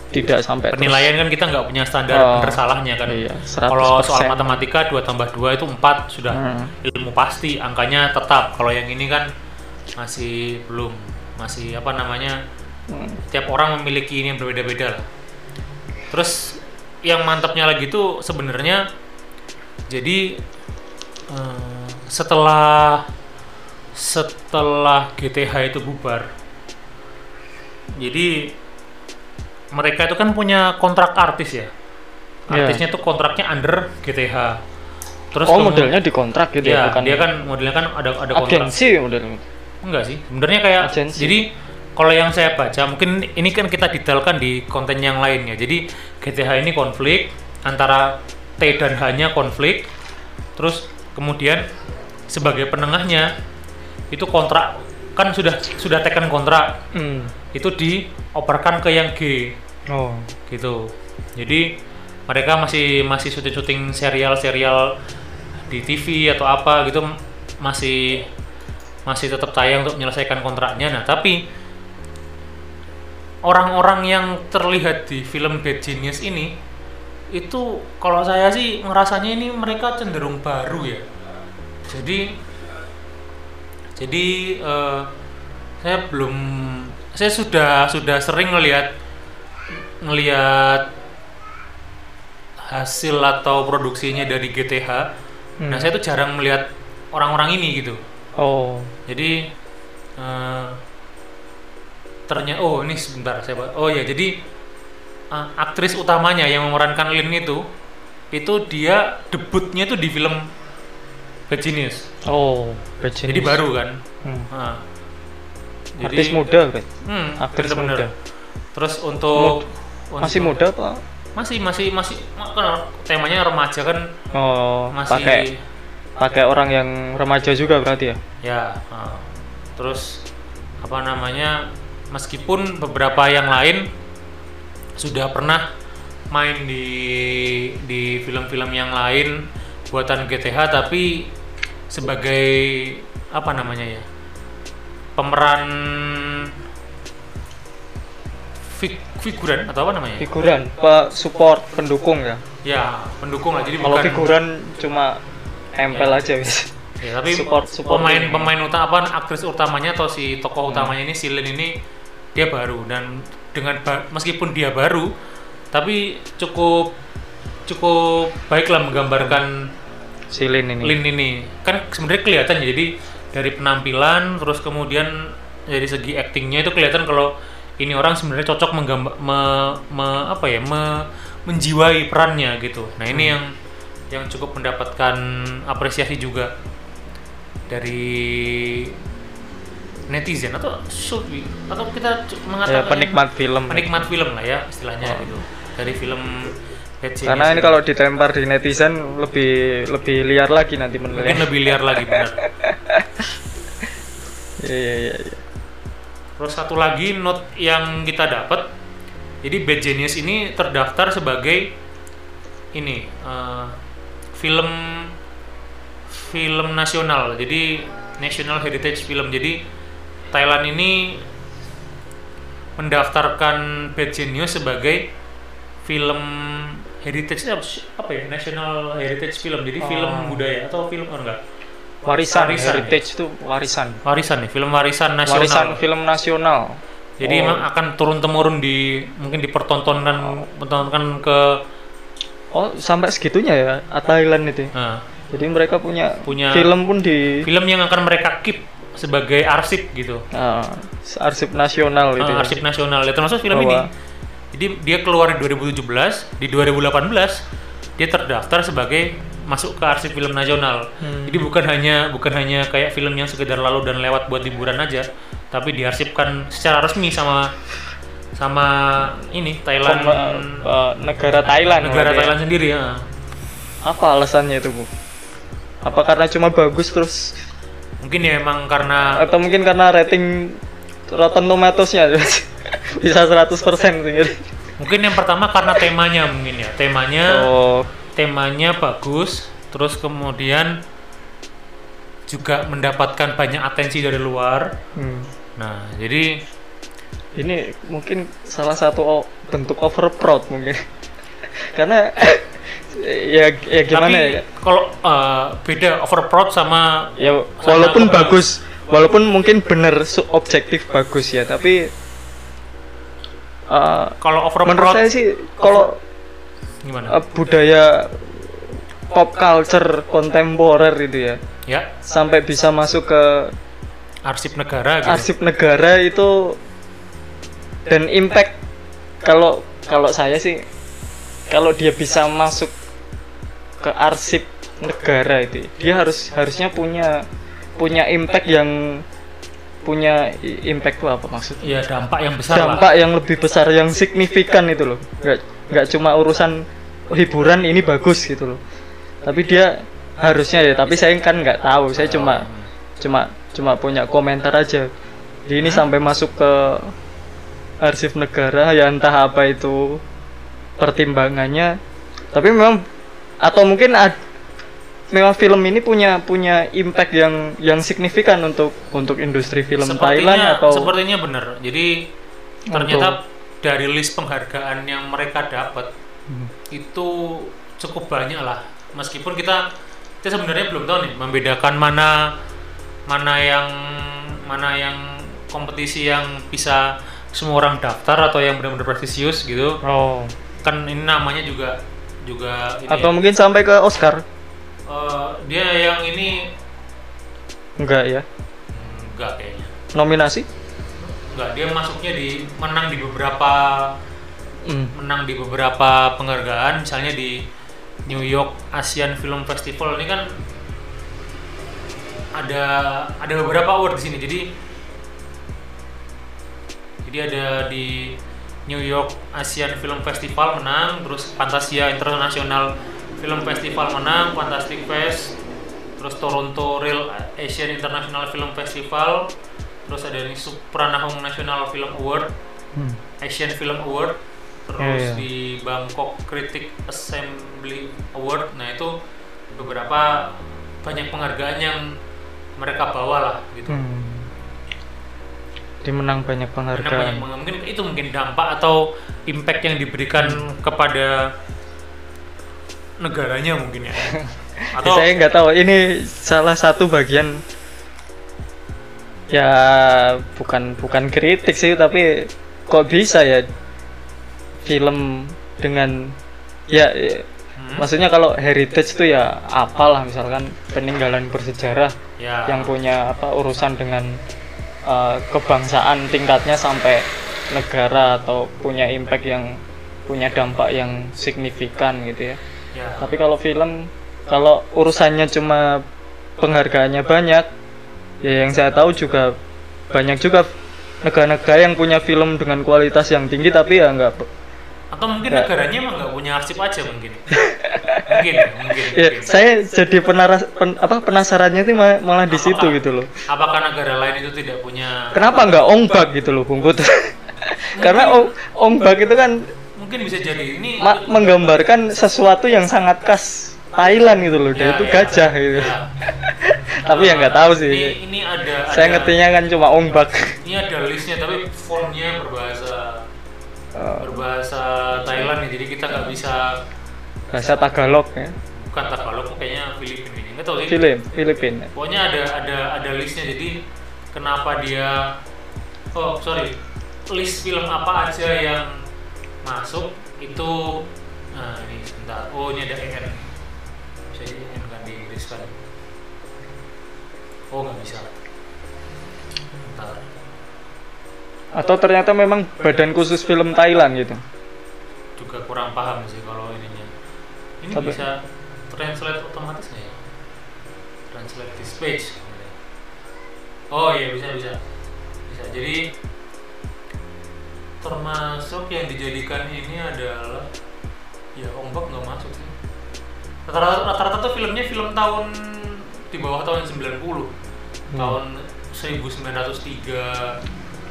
tidak sampai terus.
penilaian kan kita nggak punya standar
Oh,
kan.
iya,
Kalau soal
100%.
matematika 2 tambah 2 itu 4 sudah
Hmm.
ilmu pasti angkanya tetap. Kalau yang ini kan masih belum masih apa namanya
Hmm.
tiap orang memiliki ini yang berbeda-beda lah. Terus yang mantapnya lagi tuh sebenarnya jadi eh, setelah setelah GTH itu bubar, jadi mereka itu kan punya kontrak artis ya.
Iya.
Artisnya tuh kontraknya under GTH. Terus
oh modelnya di kontrak gitu ya,
Iya,
bukan
dia kan modelnya kan ada ada kontrak.
agensi modelnya
Enggak sih, sebenarnya kayak
Agensi.
jadi kalau yang saya baca mungkin ini kan kita detailkan di konten yang lainnya. Jadi GTH ini konflik antara T dan H-nya konflik. Terus kemudian sebagai penengahnya itu kontrak kan sudah sudah tekan kontrak
hmm.
itu dioperkan ke yang G
oh
gitu. Jadi mereka masih masih syuting-syuting serial-serial di TV atau apa gitu masih masih tetap tayang untuk menyelesaikan kontraknya. Nah, tapi orang-orang yang terlihat di film Bad Genius ini itu kalau saya sih ngerasanya ini mereka cenderung baru ya. Jadi jadi eh, saya belum saya sudah sudah sering ngelihat ngelihat hasil atau produksinya dari GTH.
Hmm.
Nah, saya tuh jarang melihat orang-orang ini gitu.
Oh,
Jadi eh ternyata oh ini sebentar saya oh ya jadi eh, aktris utamanya yang memerankan Lin itu itu dia debutnya tuh di film Bad Genius.
oh, Bad
Jadi
Genius.
baru kan.
Hmm.
Nah,
Artis muda, kan?
Hmm,
Aktris
bener-bener.
muda.
Terus untuk
Masih
untuk-
muda apa?
Masih masih masih kan temanya remaja kan
Oh,
masih
pakai pakai orang yang remaja juga berarti ya?
ya. ah. terus apa namanya? Meskipun beberapa yang lain sudah pernah main di di film-film yang lain buatan GTH tapi sebagai apa namanya ya? pemeran fig- figuran atau apa namanya?
Figuran, pe support pendukung ya.
Ya, pendukung lah. Jadi
Kalau
bukan
figuran cuma tempel aja wis.
Ya, tapi
Support- support
pemain pemain utama apa aktris utamanya atau si tokoh utamanya ini si Lin ini dia baru dan dengan meskipun dia baru tapi cukup cukup baiklah menggambarkan
Silin ini.
Lin ini. Kan sebenarnya kelihatan ya, jadi dari penampilan terus kemudian dari segi aktingnya itu kelihatan kalau ini orang sebenarnya cocok menggambar me- me- apa ya me- menjiwai perannya gitu. Nah ini yang yang cukup mendapatkan apresiasi juga dari netizen atau sub atau kita cu-
Ya,
mengatakan
penikmat film.
penikmat film lah ya istilahnya gitu dari film Genius
Karena ini kalau ditempar di netizen lebih lebih liar lagi nanti
mungkin
menilai.
lebih liar lagi benar
Iya iya iya. iya.
Terus satu lagi note yang kita dapat, jadi Bad Genius ini terdaftar sebagai ini eh, film film nasional, jadi National Heritage Film. Jadi Thailand ini mendaftarkan Bad Genius sebagai film heritage apa sih- apa ya National Heritage Film. Jadi film
Oh.
budaya atau film oh enggak
Warisan,
Warisan,
heritage itu warisan.
warisan nih film warisan nasional.
Warisan film nasional.
Jadi
Oh.
emang akan turun temurun di mungkin dipertontonkan pertontonkan ke
Oh, sampai segitunya ya Thailand itu.
nah,
Jadi mereka punya
Punya-
film pun di
film yang akan mereka keep sebagai arsip gitu.
ah, arsip nasional itu. Ya.
arsip nasional. Ya, termasuk film
Bahwa-
ini. Jadi dia keluar di 2017, di 2018 dia terdaftar sebagai masuk ke arsip film nasional.
Hmm.
Jadi bukan hanya bukan hanya kayak film yang sekedar lalu dan lewat buat hiburan aja, tapi diarsipkan secara resmi sama sama ini Thailand
Kom- eh, negara Thailand.
negara
ya.
Thailand sendiri ya.
Apa alasannya itu, Bu? Apa karena cuma bagus terus
Mungkin ya emang karena
atau mungkin karena rating Rotten Tomatoes-nya bisa 100% sendiri.
Mungkin yang pertama karena temanya mungkin ya. Temanya
Oh,
temanya bagus, terus kemudian juga mendapatkan banyak atensi dari luar.
hmm.
Nah, jadi
ini mungkin salah satu bentuk overproud mungkin. karena ya ya gimana
tapi
ya?
kalau eh, beda overproud sama
Ya
Sama
walaupun
apa?
bagus, walaupun mungkin bener objektif bagus ya, tapi uh,
kalau
menurut
overproud
saya sih kalau
gimana?
uh, budaya pop culture kontemporer itu ya
ya,
sampai bisa masuk ke
arsip negara gitu.
arsip negara itu dan impact kalau kalau saya sih kalau dia bisa masuk ke arsip negara itu dia harus harusnya punya punya impact yang punya impact itu apa maksudnya?
Ya dampak yang besar
dampak
lah.
yang lebih besar yang signifikan itu loh. Nggak nggak cuma urusan hiburan ini bagus gitu loh. Tapi dia harusnya ya tapi saya kan nggak tahu saya cuma cuma cuma punya komentar aja. Jadi ini sampai masuk ke arsip negara ya entah apa itu pertimbangannya tapi memang atau mungkin ad- memang film ini punya punya impact yang yang signifikan untuk untuk industri film Thailand atau
sepertinya benar. Jadi ternyata dari list penghargaan yang mereka dapat
Hmm.
itu cukup banyak lah. Meskipun kita kita sebenarnya belum tahu nih membedakan mana mana yang mana yang kompetisi yang bisa semua orang daftar atau yang benar-benar prestisius gitu.
oh
Kan ini namanya juga juga ini
Atau
ya,
mungkin sampai ke Oscar?
eh, dia yang ini
Enggak ya.
enggak kayaknya
Nominasi?
enggak dia masuknya di menang di beberapa
Hmm.
menang di beberapa penghargaan misalnya di New York Asian Film Festival ini kan ada ada beberapa award di sini jadi jadi ada di New York Asian Film Festival menang terus Fantasia International Film Festival menang Fantastic Fest terus Toronto Real Asian International Film Festival terus ada ini Supranahung National Film Award
Hmm.
Asian Film Award terus
Iya, iya.
di Bangkok Critic Assembly Award nah itu beberapa banyak penghargaan yang mereka bawa lah gitu
Hmm. Dia menang banyak
banyak
penghargaan.
penghargaan. mungkin itu mungkin dampak atau impact yang diberikan kepada negaranya mungkin ya atau
Saya nggak tahu. Ini salah satu bagian ya bukan bukan kritik sih tapi kok bisa ya film dengan ya, ya,
Hmm,
maksudnya kalau heritage itu ya apalah misalkan peninggalan bersejarah
ya
yang punya apa urusan dengan uh, kebangsaan tingkatnya sampai negara atau punya impact yang punya dampak yang signifikan gitu ya.
ya
Tapi kalau film kalau urusannya cuma penghargaannya banyak ya yang saya tahu juga banyak juga negara-negara yang punya film dengan kualitas yang tinggi tapi ya nggak
atau mungkin
Nggak.
negaranya emang nggak punya arsip aja mungkin mungkin ya, mungkin,
ya,
mungkin.
saya jadi penaras, pen- apa penasarannya itu malah, malah di situ
Apakah-
gitu loh.
apakah negara lain itu tidak punya
Kenapa nggak ongbak gitu loh Bung Put? Karena ongbak itu kan
mungkin bisa jadi ini
ma- menggambarkan sesuatu yang sangat khas Thailand gitu loh. Dia
Ya,
itu
ya.
gajah gitu.
Ya.
Tapi ya nggak tahu sih.
ini, ini ada
Saya
ada-
ngertinya kan cuma ongbak.
ini ada listnya tapi fontnya Berbahasa Thailand nih jadi kita nggak bisa
bahasa Tagalog ya.
bukan Tagalog kayaknya Filipina ini. Nggak tahu sih.
Film, Filipina.
pokoknya ada ada ada listnya jadi kenapa dia oh sorry. List film apa aja yang masuk itu nah ini sebentar. Oh ini ada EN bisa jadi EN kan di Inggris kan? Oh nggak bisa. Bentar
Atau ternyata memang badan khusus film Thailand gitu.
juga kurang paham sih kalau ininya. Ini
Tapi-
bisa translate otomatis nggak ya? Translate this page. Oh iya bisa bisa. Bisa. Jadi termasuk yang dijadikan ini adalah ya ombak nggak masuk sih. Rata-rata tuh filmnya film tahun di bawah tahun 90
Hmm.
tahun 1903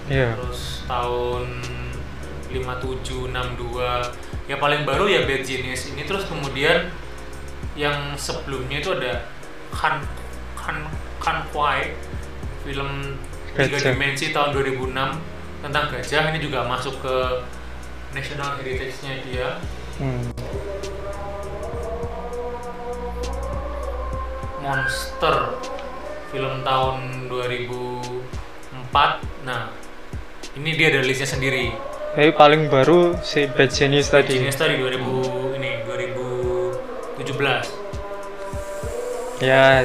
Iya.
terus tahun 57 62 ya paling baru ya Bad Genius ini. Terus kemudian yang sebelumnya itu ada Kan Kan Kan Kwai film tiga dimensi tahun 2006 tentang gajah. Ini juga masuk ke National Heritage-nya dia.
Hmm.
Monster film tahun 2004 nah ini dia ada listnya sendiri
Tapi paling baru si Bad Genius tadi.
Genius tadi 2000 ini 2017
Ya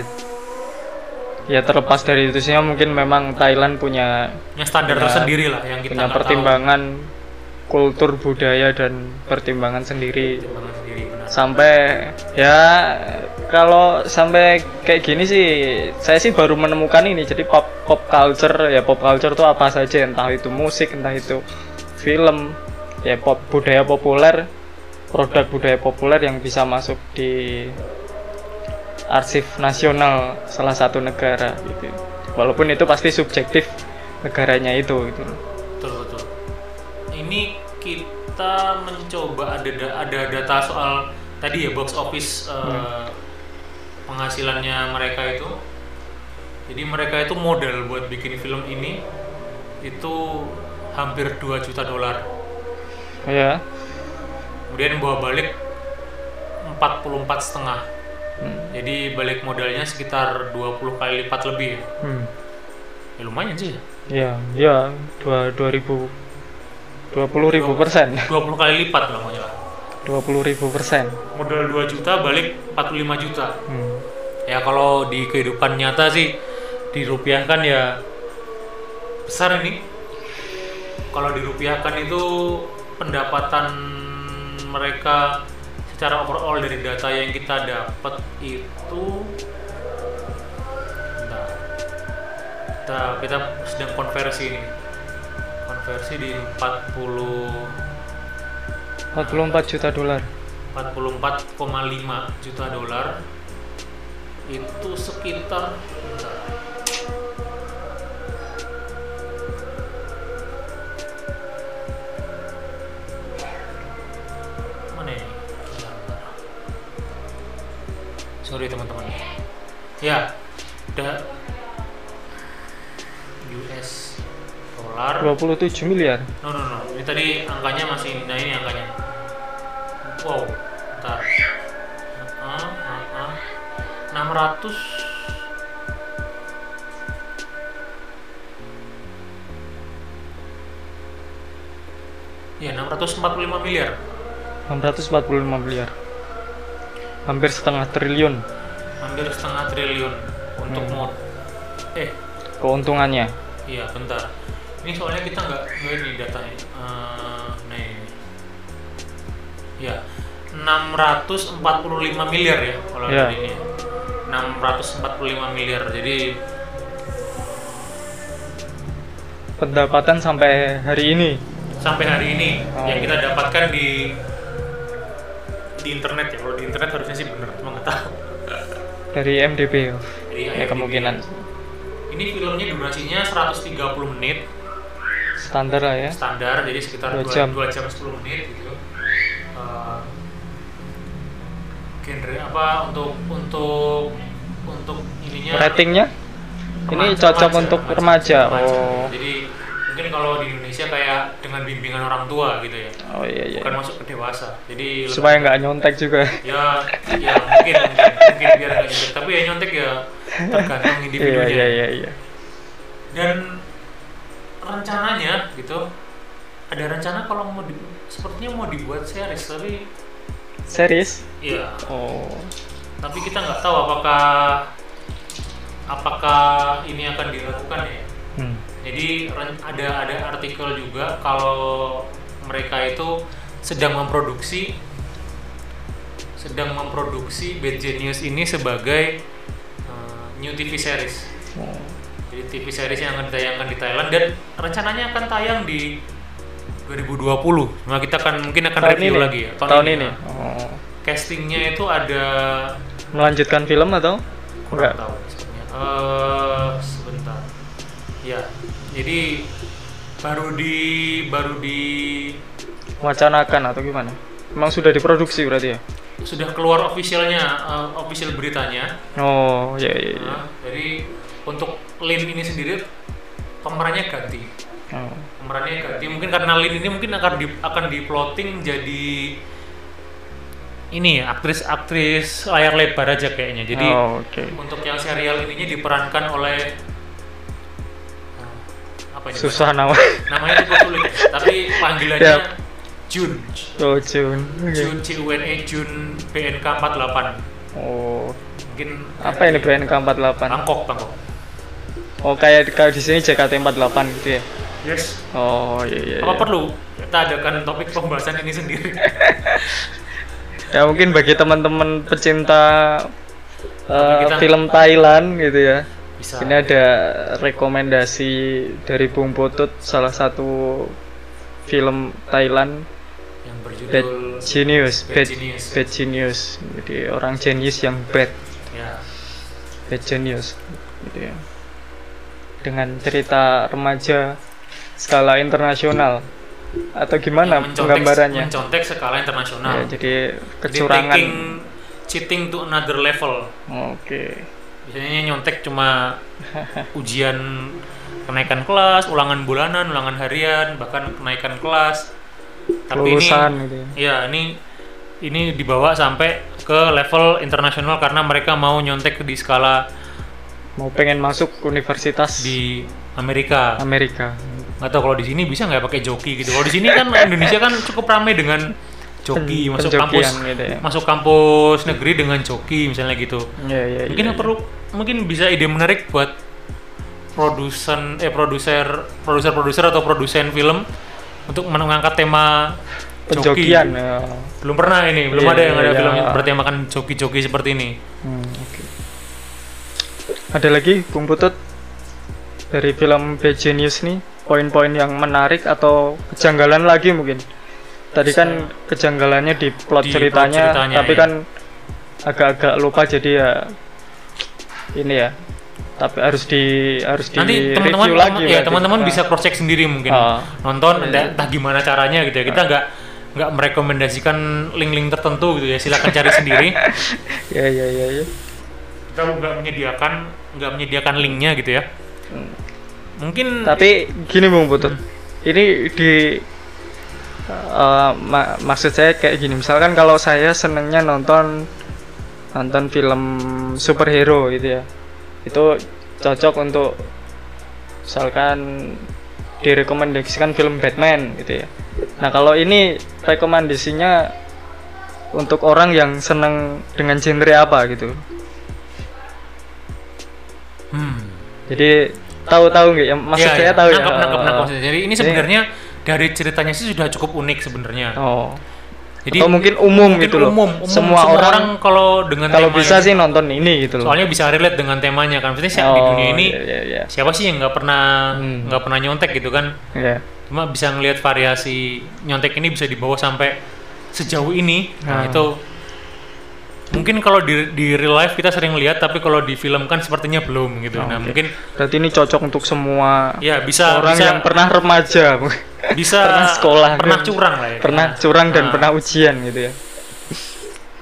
ya terlepas dari itu sih mungkin memang Thailand punya
yang standar
Punya-
tersendiri lah yang kita
punya
nggak tahu.
pertimbangan kultur budaya dan pertimbangan sendiri
pertimbangan sendiri benar
sampai ya kalau sampai kayak gini sih saya sih baru menemukan ini jadi pop pop culture ya pop culture itu apa saja entah itu musik entah itu film ya pop budaya populer produk budaya populer yang bisa masuk di arsip nasional salah satu negara gitu. Walaupun itu pasti subjektif negaranya itu gitu.
Betul betul. Ini kita mencoba ada da- ada data soal tadi ya box office
Hmm.
penghasilannya mereka itu jadi mereka itu modal buat bikin film ini itu hampir 2 juta dolar
ya
kemudian bawa balik 44 setengah
hmm.
jadi balik modalnya sekitar 20 kali lipat lebih
Hmm.
ya lumayan sih
ya ya dua dua ribu dua puluh ribu persen
20 kali lipat lah pokoknya lah.
20.000 persen.
modal 2 juta balik 45 juta
Hmm.
ya kalau di kehidupan nyata sih dirupiahkan ya besar ini kalau dirupiahkan itu pendapatan mereka secara overall dari data yang kita dapat itu Bentar. kita kita sedang konversi ini konversi di 40
44 juta dolar.
44,5 juta dolar itu sekitar bentar. Sorry teman-teman ya udah US dolar
27 miliar.
No no no, ini tadi angkanya masih nah ini angkanya. Wow, bentar. Uh, uh, uh. 600 Ya, 645 miliar.
645 miliar. Hampir setengah triliun
Hampir setengah triliun untuk
Hmm.
mod. Eh,
keuntungannya.
Iya, bentar. Ini soalnya kita nggak nggak ini datanya. Eh, nih. Ya, 645 miliar ya kalau dari ini. 645 miliar. Jadi
Pendapatan sampai hari ini.
sampai hari ini
Oh.
yang kita dapatkan di di internet ya. Kalau di internet harusnya sih bener, cuma nggak tahu.
Dari MDB ya,
Jadi
ya
IMDb.
kemungkinan
Ini filmnya durasinya 130 menit
standar lah ya.
standar jadi sekitar
Dua
2
jam.
jam. jam 10 menit gitu Eh, genre apa untuk untuk untuk ininya
Ratingnya ini
remaja-
cocok untuk remaja.
remaja.
Oh.
jadi mungkin kalau di Indonesia kayak dengan bimbingan orang tua gitu ya
Oh iya iya.
bukan masuk ke dewasa jadi
Supaya nggak nyontek juga.
ya ya mungkin mungkin, mungkin biar nggak nyontek tapi ya nyontek ya tergantung
Iya
individunya
iya iya iya.
dan rencananya gitu ada rencana kalau mau di, sepertinya mau dibuat series tapi
Series?
ya
Oh.
tapi kita nggak tahu apakah apakah ini akan dilakukan ya. Jadi ada ada artikel juga kalau mereka itu sedang memproduksi sedang memproduksi Bad Genius ini sebagai uh, new TV series jadi TV series yang akan ditayangkan di Thailand dan rencananya akan tayang di 2020. Nah, kita akan mungkin akan
Tahun
review
ini?
lagi ya.
Tahun ini.
ya.
Oh.
Castingnya itu ada
Melanjutkan film atau?
kurang
Enggak.
tahu. Eh, sebentar. Ya. Jadi baru di baru di
Wacanakan atau gimana? Emang sudah diproduksi berarti ya?
sudah keluar officialnya eh, official beritanya.
Oh iya iya iya.
Nah, jadi untuk Lin ini sendiri pemerannya ganti.
Oh.
pemerannya ganti mungkin karena Lin ini mungkin akan di, akan diplotting jadi ini aktris-aktris layar lebar aja kayaknya jadi
Oh, oke.
untuk yang serial ininya diperankan oleh eh, apa ini
Susah nama.
namanya cukup sulit ya, tapi panggilannya
Yap.
Jun
Oh Jun. Oke.
Jun C U N E Jun BNK 48
Oh.
mungkin
Apa ini BNK 48?
Bangkok Bangkok
Oh kayak kalau di sini JKT 48 gitu ya?
yes
Oh iya iya.
apa
iya.
perlu kita adakan topik pembahasan ini sendiri
Ya mungkin bagi teman-teman pecinta
kita-
film Thailand gitu ya.
Bisa
Ini ada rekomendasi dari Bung Putut salah satu film Thailand
yang
Bad
berjudul
Genius,
Bad
Bad,
Genius.
Bad Genius. Jadi orang genius yang bad,
ya
Bad Genius gitu ya. Dengan cerita remaja skala internasional atau gimana
mencontek-
penggambarannya?
mencontek skala internasional
Ya, jadi
Jadi
kecurangan.
taking cheating to another level
Oke.
Biasanya nyontek cuma ujian kenaikan kelas ulangan bulanan ulangan harian bahkan kenaikan kelas tapi
Kelulusan
ini
gitu ya.
ya ini ini dibawa sampai ke level internasional karena mereka mau nyontek di skala
Mau pengen masuk universitas
di Amerika
Amerika.
nggak tahu kalau di sini bisa nggak pakai joki gitu kalau di sini kan Indonesia kan cukup ramai dengan joki
Pen-
masuk kampus
gitu ya.
masuk kampus negeri dengan joki misalnya gitu
Iya, iya,
mungkin
iya,
perlu mungkin bisa ide menarik buat produsen eh produser produser produser atau produsen film untuk mengangkat tema joki
penjokian ya.
belum pernah ini belum
Iya,
ada yang ada
iya.
film yang bertemakan joki-joki seperti ini
Hmm, oke. Ada lagi Bung Putut dari film Bad Genius nih poin-poin yang menarik atau kejanggalan lagi mungkin. Tadi kan kejanggalannya di plot
Di plot
ceritanya,
ceritanya,
tapi
iya.
kan agak-agak lupa jadi ya ini ya. Tapi harus di harus di
nanti teman-teman
review lagi.
ya teman-teman
Ah.
bisa cross check sendiri mungkin
Ah.
nonton
Iya.
entah, entah gimana caranya gitu ya kita nggak nggak merekomendasikan link-link tertentu gitu ya silakan cari sendiri
Ya ya ya ya.
kita nggak menyediakan nggak menyediakan linknya gitu ya mungkin
Tapi gini Bung Putut, ini di eh, ma- maksud saya kayak gini. Misalkan kalau saya senengnya nonton nonton film superhero gitu ya, itu cocok untuk misalkan direkomendasikan film Batman gitu ya. Nah kalau ini rekomendasinya untuk orang yang seneng dengan genre apa gitu.
hmm.
Jadi tahu-tahu nggak ya? Maksud
Iya,
saya
iya.
tahu ya.
Nangkep, nangkep, nangkep maksudnya. jadi ini sebenarnya dari ceritanya sih sudah cukup unik sebenarnya
Oh.
Jadi
Atau mungkin umum
mungkin
gitu loh.
umum, umum.
Semua, orang,
kalau dengan
kalau bisa sih nonton ini gitu loh.
soalnya bisa relate dengan temanya kan maksudnya di
Oh,
dunia ini
iya, iya, iya.
siapa sih yang nggak pernah
Hmm.
nggak pernah nyontek gitu kan
Iya.
cuma bisa ngelihat variasi nyontek ini bisa dibawa sampai sejauh ini nah
Hmm.
itu mungkin kalau di di real life kita sering lihat tapi kalau di film kan sepertinya belum gitu nah
Oke.
mungkin
Berarti ini cocok untuk semua
ya bisa
orang
bisa
yang pernah remaja,
bisa
pernah sekolah,
pernah
dan
curang lah ya
pernah curang dan
Nah.
pernah ujian gitu ya.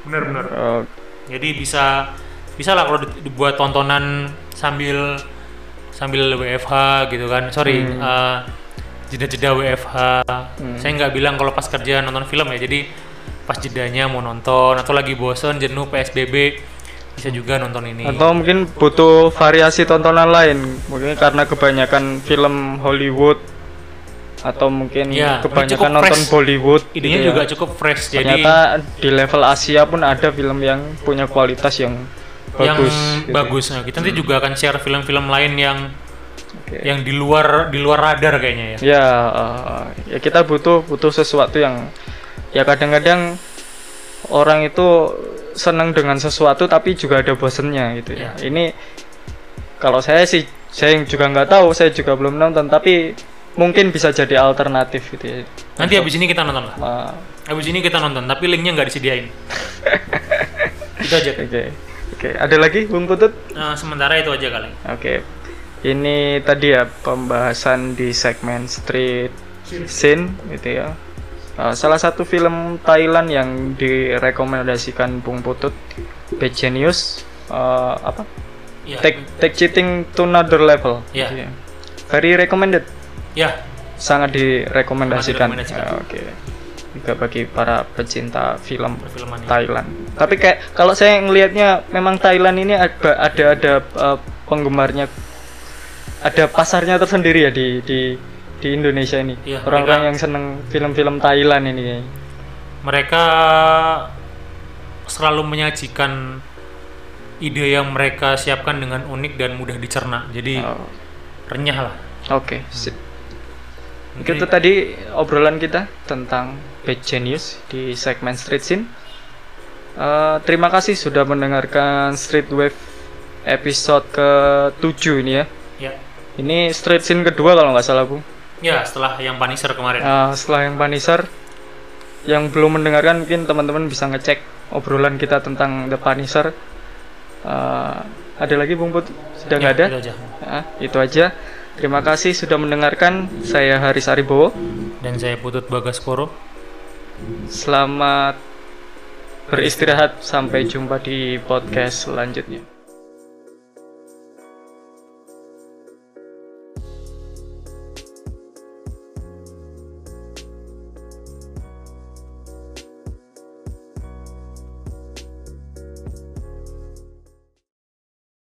bener-bener
Oh,
jadi bisa bisa lah kalau di- dibuat tontonan sambil sambil WFH gitu kan sorry
Hmm.
eh, jeda-jeda WFH
Hmm.
saya nggak bilang kalau pas kerja nonton film ya jadi pas jedanya mau nonton atau lagi bosen jenuh PSBB bisa juga nonton ini
atau mungkin butuh variasi tontonan lain. Mungkin karena kebanyakan film Hollywood atau mungkin
Ya,
kebanyakan nonton
fresh.
Bollywood.
idenya
gitu ya.
juga cukup fresh jadi
Ternyata di level Asia pun ada film yang punya kualitas yang
yang
bagus. gitu.
bagus nah kita nanti juga akan share film-film lain yang
Oke.
yang di luar di luar radar kayaknya ya
Ya, eh, ya kita butuh butuh sesuatu yang ya kadang-kadang orang itu senang dengan sesuatu tapi juga ada bosennya gitu ya. Ini kalau saya sih saya juga nggak tahu, saya juga belum nonton tapi mungkin bisa jadi alternatif gitu ya.
nanti habis ini kita nonton lah
Ah,
habis ini kita nonton tapi linknya nggak disediain itu aja
Oke. Oke, ada lagi Bung Putut?
Nah, sementara itu aja kali
Oke. Ini tadi ya pembahasan di segmen street scene gitu ya. Uh, salah satu film Thailand yang direkomendasikan Bung Putut, Bad Genius, uh, apa?
ya
Take Take Cheating to Another Level.
Ya.
gitu ya. Very recommended,
ya
sangat direkomendasikan. Ya, Oke. Juga bagi para pecinta film
perfilman.
Thailand. Tapi kayak kalau saya ngelihatnya memang Thailand ini ada ada ada uh, penggemarnya ada pasarnya tersendiri ya di di di Indonesia ini.
Iya,
Orang-orang
mereka-
yang seneng film-film Thailand ini.
mereka selalu menyajikan ide yang mereka siapkan dengan unik dan mudah dicerna jadi
Oh,
renyah lah
Oke, sip.
Mungkin
Itu tadi obrolan kita tentang Bad Genius di segmen Street Scene. Eh, terima kasih sudah mendengarkan Street Wave episode ke-7 ini ya.
ya
Ini Street Scene kedua kalau nggak salah, Bu.
Ya setelah yang Punisher kemarin.
Uh, setelah yang Punisher yang belum mendengarkan mungkin teman-teman bisa ngecek obrolan kita tentang The Punisher. Uh, ada lagi Bung Put? Sudah nggak
Ya,
ada?
itu aja.
Ah, itu aja. Terima kasih sudah mendengarkan. Saya Haris Aribowo.
Dan saya Putut Bagaskoro.
Selamat beristirahat. Sampai jumpa di podcast selanjutnya